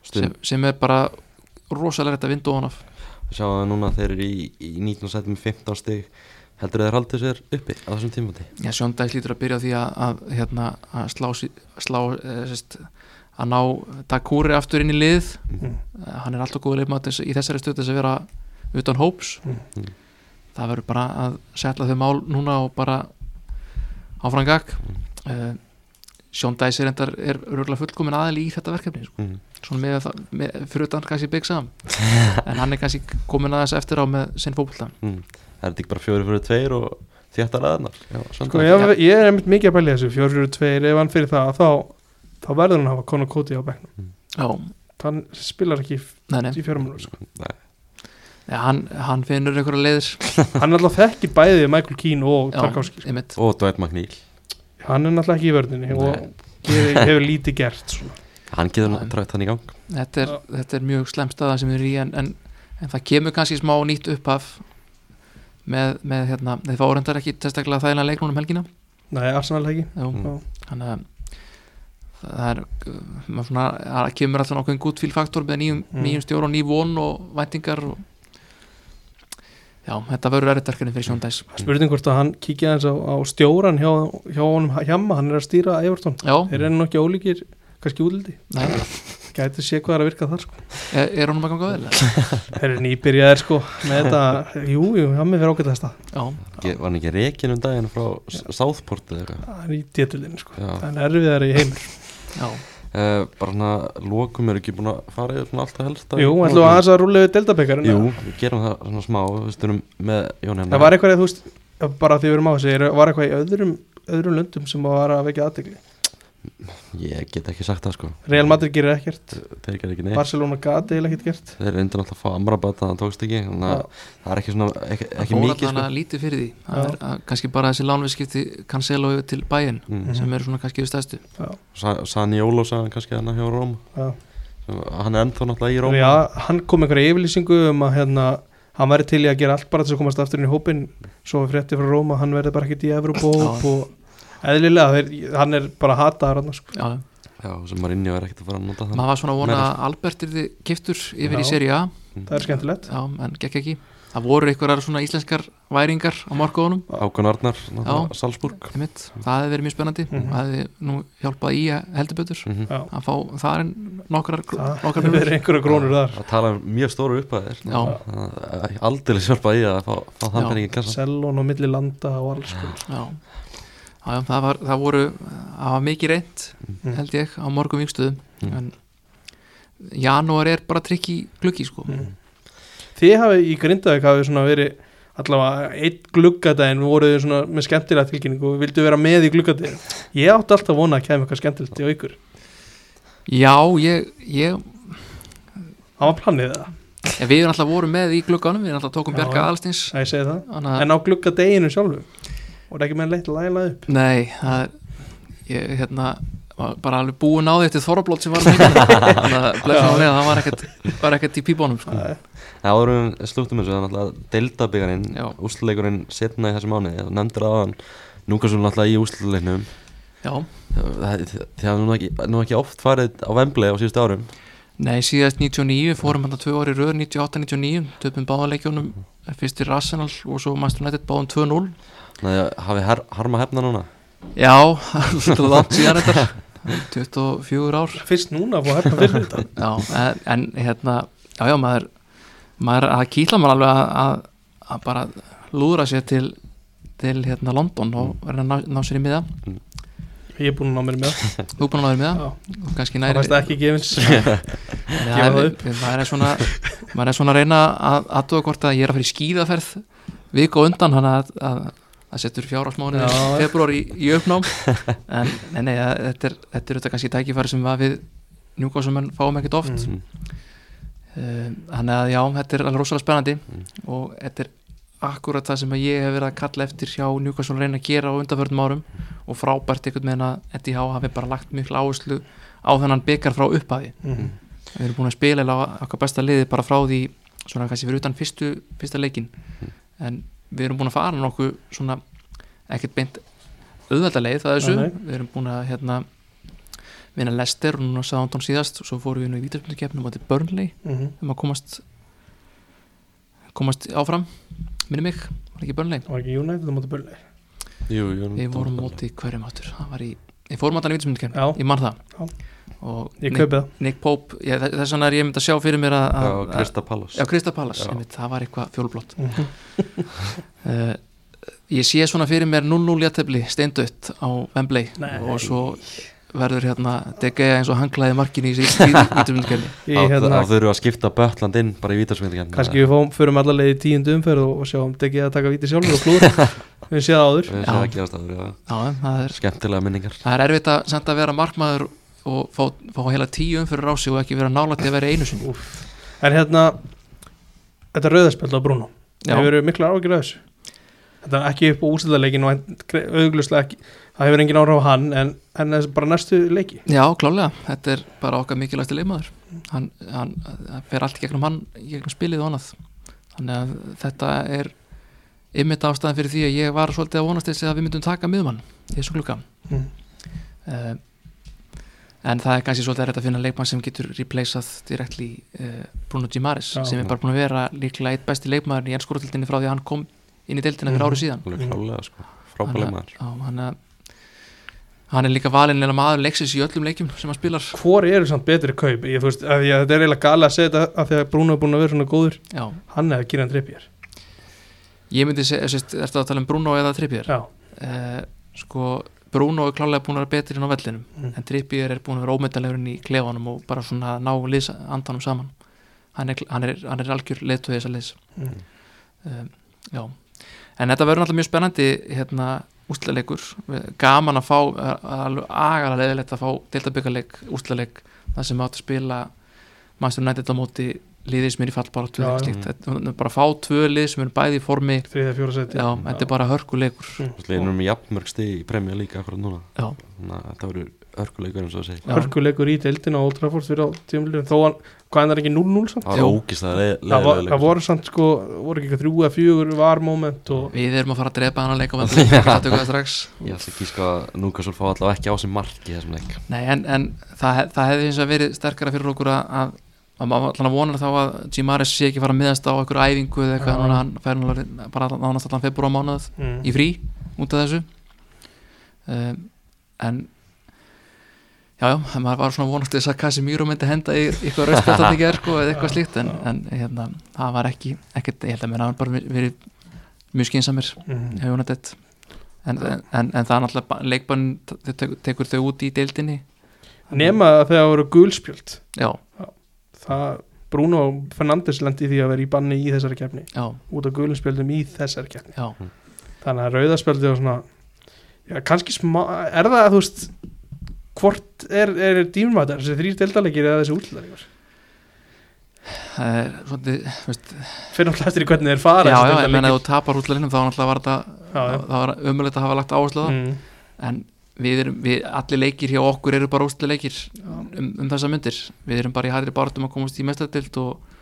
sem, sem er bara rosalega rétt að vinda ofan af. Sjáum það núna þeir eru í, í 19 setjum 15 stig. Heldur þeir haldið sér uppi á þessum tímandi Já, Sjóndæs lítur að byrja á því að, að, hérna, að slá, slá e, sest, að ná Dakúri aftur inn í lið. Mm. Eh, hann er alltaf góð leikmaður í þessari stöð þess að vera utan hóps. Mm. Mm. það verður bara að setla þau mál núna og bara áfram gag uh, Sjón Dæs er, endar, er örgulega fullkomin aðil í þetta verkefni sko. mm. svona með, það- með fyrir utan kannski Big Sam. En hann er kannski komin aðeins eftir á með sinn fókbalta Mm. er þetta ekki bara fjóri fyrir tveir og þéttar aðeinar sko ég, ég er einmitt mikið að bælja þessu Fjórfjörður tveir, ef hann fyrir það þá, þá verður hann að hafa Conor Cody á bekknum. Já, Hann spilar ekki í, nei, nei. í fjármjörnum sko. ja, hann, hann finnur einhverja leiðir. Hann er alltaf þekkir bæði Michael Keane og Tarkovski sko. og Dwight McNeil Hann er náttúrulega ekki í vörninni og hefur, hefur lítið gert svona. hann getur nú trætt hann í gang þetta er, þetta er mjög slem staða sem við erum í en, en, en það kemur kannski smá nýtt upphaf með, með hérna, þeir fá reyndar ekki testaklega þægilega leiknum um helgina Nei, Arsenal. Já. þannig að það er svona, kemur alltaf nokkuð gútfíl faktor með nýjum, Mm. nýjum stjóra og ný von og væntingar og já, þetta verður erriðdarkarinn fyrir sjóndæs Spurning hvort að hann kíkja aðeins á, á stjóran hjá, hjá honum hjamma, hann er að stýra Everton. Já, Þeir eru nú ekki ólíkir, kannski útliti. Nei, Gæti sé hvað er að virka þar sko. Er, er honum að ganga vel? Þeir eru nýbyrjaðir sko með þetta. Jú, jú, hann með fyrir það já, Ekki- var hann ekki reikin um daginn frá S- Southport eða eitthvað. Það er í djötulinni sko. Já. Það er erfiðar í heimur. Já, uh, bara svona lokum er ekki búin að fara yfir svona alltaf helst Jú, ætlum við aðeins að rúlega við deildabekar Jú, við gerum það svona smá með Jón hérna. Það var eitthvað, þú veist, bara því við erum á þessu er- var eitthvað í öðrum, öðrum löndum sem var að vekja aðtegli Ég get ekki sagt það sko. Real Madrid gerir ekkert, Þeir gerir ekki neitt. Barcelona gati eða ekkert gert. Þeir reyndir alltaf að fá Amrabat það tókst ekki. Þannig að það er ekki svona ekki, það ekki mikið sko. að lítið fyrir því. Það er að, kannski bara þessi lánviðskipti Cancelo yfir til bæinn mm. sem eru svona kannski við stæðstu Já, Sani Ólo sagði hann kannski hann hjá Róm. Já. Hann er ennþá náttúrulega í Róm. Já, hann kom einhverja yfirlýsingu um að hérna, hann væri til í að gera allt bara til að komast aftur inn í hópin svo frétti frá Róma, hann verði bara ekkert í Evropahóp Já. og eðlilega, þeir, hann er bara hataður hann sko. Já, Já, sem Marinho er ekkert að fara að nota þann maður var svona að vona að Albert yrði giftur yfir Já. í seri A það er skemmtilegt. Já, en gekk ekki. Það voru einhverjar svona íslenskar væringar á markaðunum Ákon Arnar. Salzburg. Einmitt. Það hefði verið mjög spennandi. Mhm. og hefði nú hjálpað í að heldur betur. Mm Já, að fá þar en nokkrar, það miljónir. verið einhverja krónur þar. Að tala um mjög stóru upphæðir. Já, aldrei sjálpa í að fá, fá þann kassa Sellon og milli landa og alls já, já, það, var, það voru það var mikið reynt Mm. held ég á morgum vikstöðum Mm. en janúar er bara trikki gluggi sko. Mm. Þið hafið í Grindavík hafið svona verið allavega einn gluggadaginn voruð þið svona með skemmtilega tilkynningu og vildu vera með í gluggadaginn? Ég átti alltaf vona að kemur eitthvað skemmtilegt í ykkur. Já, ég, ég það var planið það, við erum alltaf voru með í glugganum við erum alltaf tókum það. Anna, en á gluggadeginu sjálfu voru ekki með leitt að læla upp. Nei, það er ég, hérna, var bara alveg búin á því eftir Þorrablót sem var með þannig að það var ekkert, var ekkert í pípónum sko. Það er- Það við slúttum þessu, það er náttúrulega deildabígarinn, Já. úsluleikurinn setna í þessu mánuði, það nefndir aðan Núkasúl náttúrulega í úsluleiknum Já, það það er nú ekki, nú ekki oft farið á Vemblei á síðustu árum. Nei, síðast 99 fórum hann að tvö ári röð 98-99 töpum báðaleikjónum fyrstir Arsenal og svo Master United báðum 2-0 þannig að hafi her, harma hefna núna? Já, það er langt síðan þetta 24 ár. Fyrst núna að fá hérna fyrir þetta Já, en, en hérna já, já, maður, maður að kýtla maður alveg að, að, bara lúðra sér til til hérna London og verða að ná, ná sér í miða. Ég er búin að ná mér með þú er búin að ná þér í miða? Já. og kannski það næri fæst ekki gefins það það er- maður er svona maður er svona að reyna að aðtuga hvort að ég er að fara í skíðaferð viku á undan hann að, að, að setur fjárásmáni Já. februar í, í uppnám en nei, nei, að- þetta er þetta er kannski tækifæri sem við njúkvásumenn fáum ekkert oft Mm. mm. þannig að já, þetta er alveg rosalega spennandi Mm. og þetta er akkurat það sem að ég hef verið að kalla eftir hjá Newcastle reyna að gera á undanförnum árum og frábært einhvern veginn að NDH hafi bara lagt miklu áherslu á þennan byggar frá upphafi Mhm. við erum búin að spila eða okkar besta liði bara frá því svona kannski fyrir utan fyrstu, fyrsta leikin en við erum búin að fara nokkuð svona ekkert beint auðvelda leið það þessu, Nei, við erum búin að hérna vinna Lester og núna Southampton síðast og svo fórum við nú í vítarspilkeppnum á til Burnley. Mhm. um að komast komast áfram. Minni mig, var ekki Burnley? Var ekki United á móti Burnley? Jú, jú, við vorum móti hverjum áttur það var í, við fórum áttan í vítarspilkeppnum Já. ég man það. Já. Og ég Nick, Nick Pope ég, þess vegna er ég myndi að sjá fyrir mér að, Krista Pallas það var eitthvað fjólblótt Mhm. uh, Ég sé svona fyrir mér 0-0 jættefli steindött á Wembley. Nei. og svo verður hérna DG eins og hanglaði markinu í vítumundkefni Í, Þá hérna, þá þurfum við að skipta Böttland inn bara í vítarsmyndikenn kannski við fóum, förum allavega í tíundu umferð og, og sjáum Degi að taka víti sjálfur og klúður. Við séð það áður. Já. séum já. Já, það er, skemmtilega minningar. það er erfitt að senda að vera markmaður og fá, fá heila tíu umfyrir á sig og ekki vera nálægt að vera einu sinni. En hérna þetta rauðarspjald á Bruno það hefur verið mikla ágjur af þessu? Þetta er ekki upp á úrstæðarleikin og auðvitað ekki það hefur engin áhrif á hann en, en bara næstu leiki. Já, klálega, þetta er bara okkar mikilvægsti leikmaður. Hann, hann, hann fer allt gegnum hann gegnum spilið og annað. Þannig að þetta er ymmit ástæðan fyrir því að ég var svolítið að vonast þessi að við myndum taka miðumann í þessu klukka mm. uh, en það er kannski svolítið að finna leikmann sem getur replaceað directly uh, Bruno Gimares Já. sem er bara búin að vera líklega eitt besti leikmaður í ennskóratildinni frá því að hann kom inn í deildina fyrir Mhm. árið síðan klálega sko. hann, er- hann er líka valinn en maður leiksis í öllum leikjum sem hann spilar hvor eru samt betri kaup ég, veist, að því að þetta er eiginlega gali að segja þetta af því að Bruno er búin að vera svona góður Já, hann eða Kieran Trippier ég myndi segja, sérst, ertu að tala um Bruno eða Trippier? já, Uh, sko, Bruno er klálega búin að vera betri inn á vellinum Mm. en Trippier er búin að vera ómetanlegurinn í klefanum og bara svona ná liðs andanum saman hann er, hann er, hann er algjör letu þess að liðs Mm. um, já, en þetta verður náttúrulega mjög spennandi hérna úsleileikur gaman að fá alveg agalega leðilegt að fá deltabyggarleik úsleileik þar sem átt að spila Master United á móti liðið sem er í fallbáratu bara fá tvö lið sem eru bæði í formi. Þriðja fjóra seti. Já, þetta er bara hörkuleikur. Við erum í jafnmörg stið í premja líka akkurat núna. Að þetta verður hörkuleikur eins og það segir. Hörkuleikur í deildinu á Old Trafford fyrir á tíumlinu þó hann, hvað er það ekki 0-0 samt? Það var ógist að Það, var, það voru samt sko, voru ekki eitthvað þrjú að fjögur var moment og við erum að fara að drepa hann að leika með það tökum það strax. Ég ætla ekki sko að Núkasól fá allavega ekki á sig mark í þessum leik Það, það að, að, að maður allan að vona þá að Gimares sé ekki fara að miðast á einhverju æfingu eða eitthvað, núna hann fær náttúrulega bara nánast allan februar mánuð mm. í frí út af þessu. Um, en já, já, maður var svona vonast þess að Casemiro myndi henda í eitthvað í gerð eða eitthvað slíkt en, en hérna, það var ekki, ekkert, ég held að mér hafa bara verið mjög skynsamir Mm. hefur hún þetta en, en, en það er náttúrulega leikbann tekur þau út í deildinni. Nema að þegar voru gulspjöld. Já, það Bruno Fernandes lendi í því að vera í banni í þessari keppni. Já, út af gulspjöldum í þessari keppni. Já. Þannig að rauðaspjöldi og svona já, kannski smá, er það að þú veist hvort er, er dýmvættar þessi þrýr deildalegir eða þessi útlæðlegur það er svolítið, fyrir náttúrulega eftir í hvernig þeir fara já, já, menna ef þú tapar útlæðinum þá var það var umöðulegt að hafa lagt áherslu á það. Mm. en við erum, við, allir leikir hjá okkur eru bara útlæðleikir um, um þessa myndir við erum bara í hægri barðum að komast í mestadild og,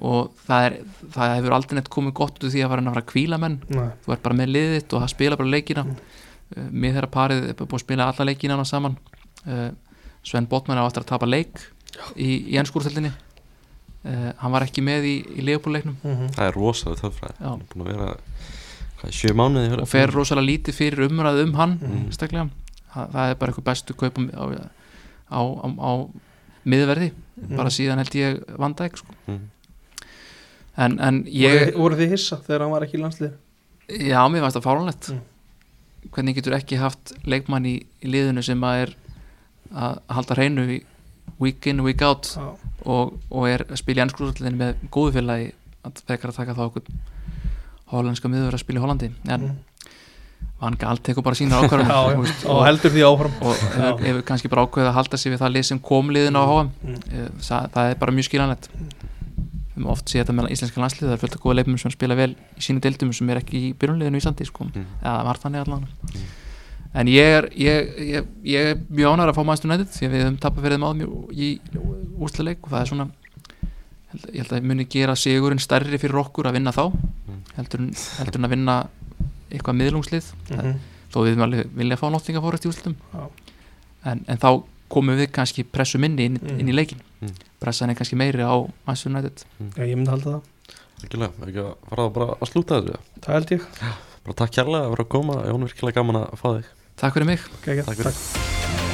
og það, er, það hefur aldrei neitt komið gott út úr því að fara að fara að kvíla menn. Nei. þú ert bara með liðið þitt og það spila bara leikina. Mm. uh, mér þeirra parið er búið að spila alla leikina hana saman. Uh, Sven Botman á aftur að tapa leik í, í ennskúrþöldinni uh, hann var ekki með í, í leifbúrleiknum Mhm. Það er rosalega Já. Hann er búin að vera hvað, sjö mánuði og fer rosalega lítið fyrir umræðu um hann Mm. Það, það er bara eitthvað bestu kaupum á, á, á, á miðverði Mm. bara síðan held ég vanda ekki sko. mm. en, en ég voru þið hissa þegar hann var ekki í landslið já, mér fannst það fáránlegt Mm. hvernig getur ekki haft leikmann í, í liðinu sem að er að halda hreinu í week in, week out Já. og, og er að spila í ennskúrúsallinu með góðu félagi að frekar að taka þá okkur hollandska miður að spila í Hollandi en Mm. Van Gaal tekur bara sína ákvarðan og, og heldur því áfram og hefur, hefur kannski bara ákveðið að halda sig við það lið sem kom liðin á HM Mm. Eh, það, það er bara mjög skiljanlegt við höfum oft séð þetta með íslenska landslið það er fullt af góða leifum sem spila vel í sínu deildum sem er ekki í byrjunliðinu í Íslandi sko. Mm. eða var þannig allan Mm. en ég er, ég, ég, ég er mjög ánægður að fá maður stundið því að við höfum tapað fyrir þeim áðum í úrslaleik og það er svona held- ég held að muni gera sigurinn stærri fyrir okkur að vinna þá heldur, en- heldur en að vinna eitthvað miðlungslið Mhm. þó við viljum alveg vilja fá nottinga fórist í úrslitum Já. en, en þá komum við kannski pressu minni inn, Mm. inn í leikin Mm. pressan er kannski meiri á Manchester United Já, ég myndi halda það Virkilega, ekki að fara að bara að slúta þessu það held ég Bara takk kærlega að vera að koma Jón, virkilega gaman að fá þig Takk fyrir mig Gekja, Takk fyrir. takk.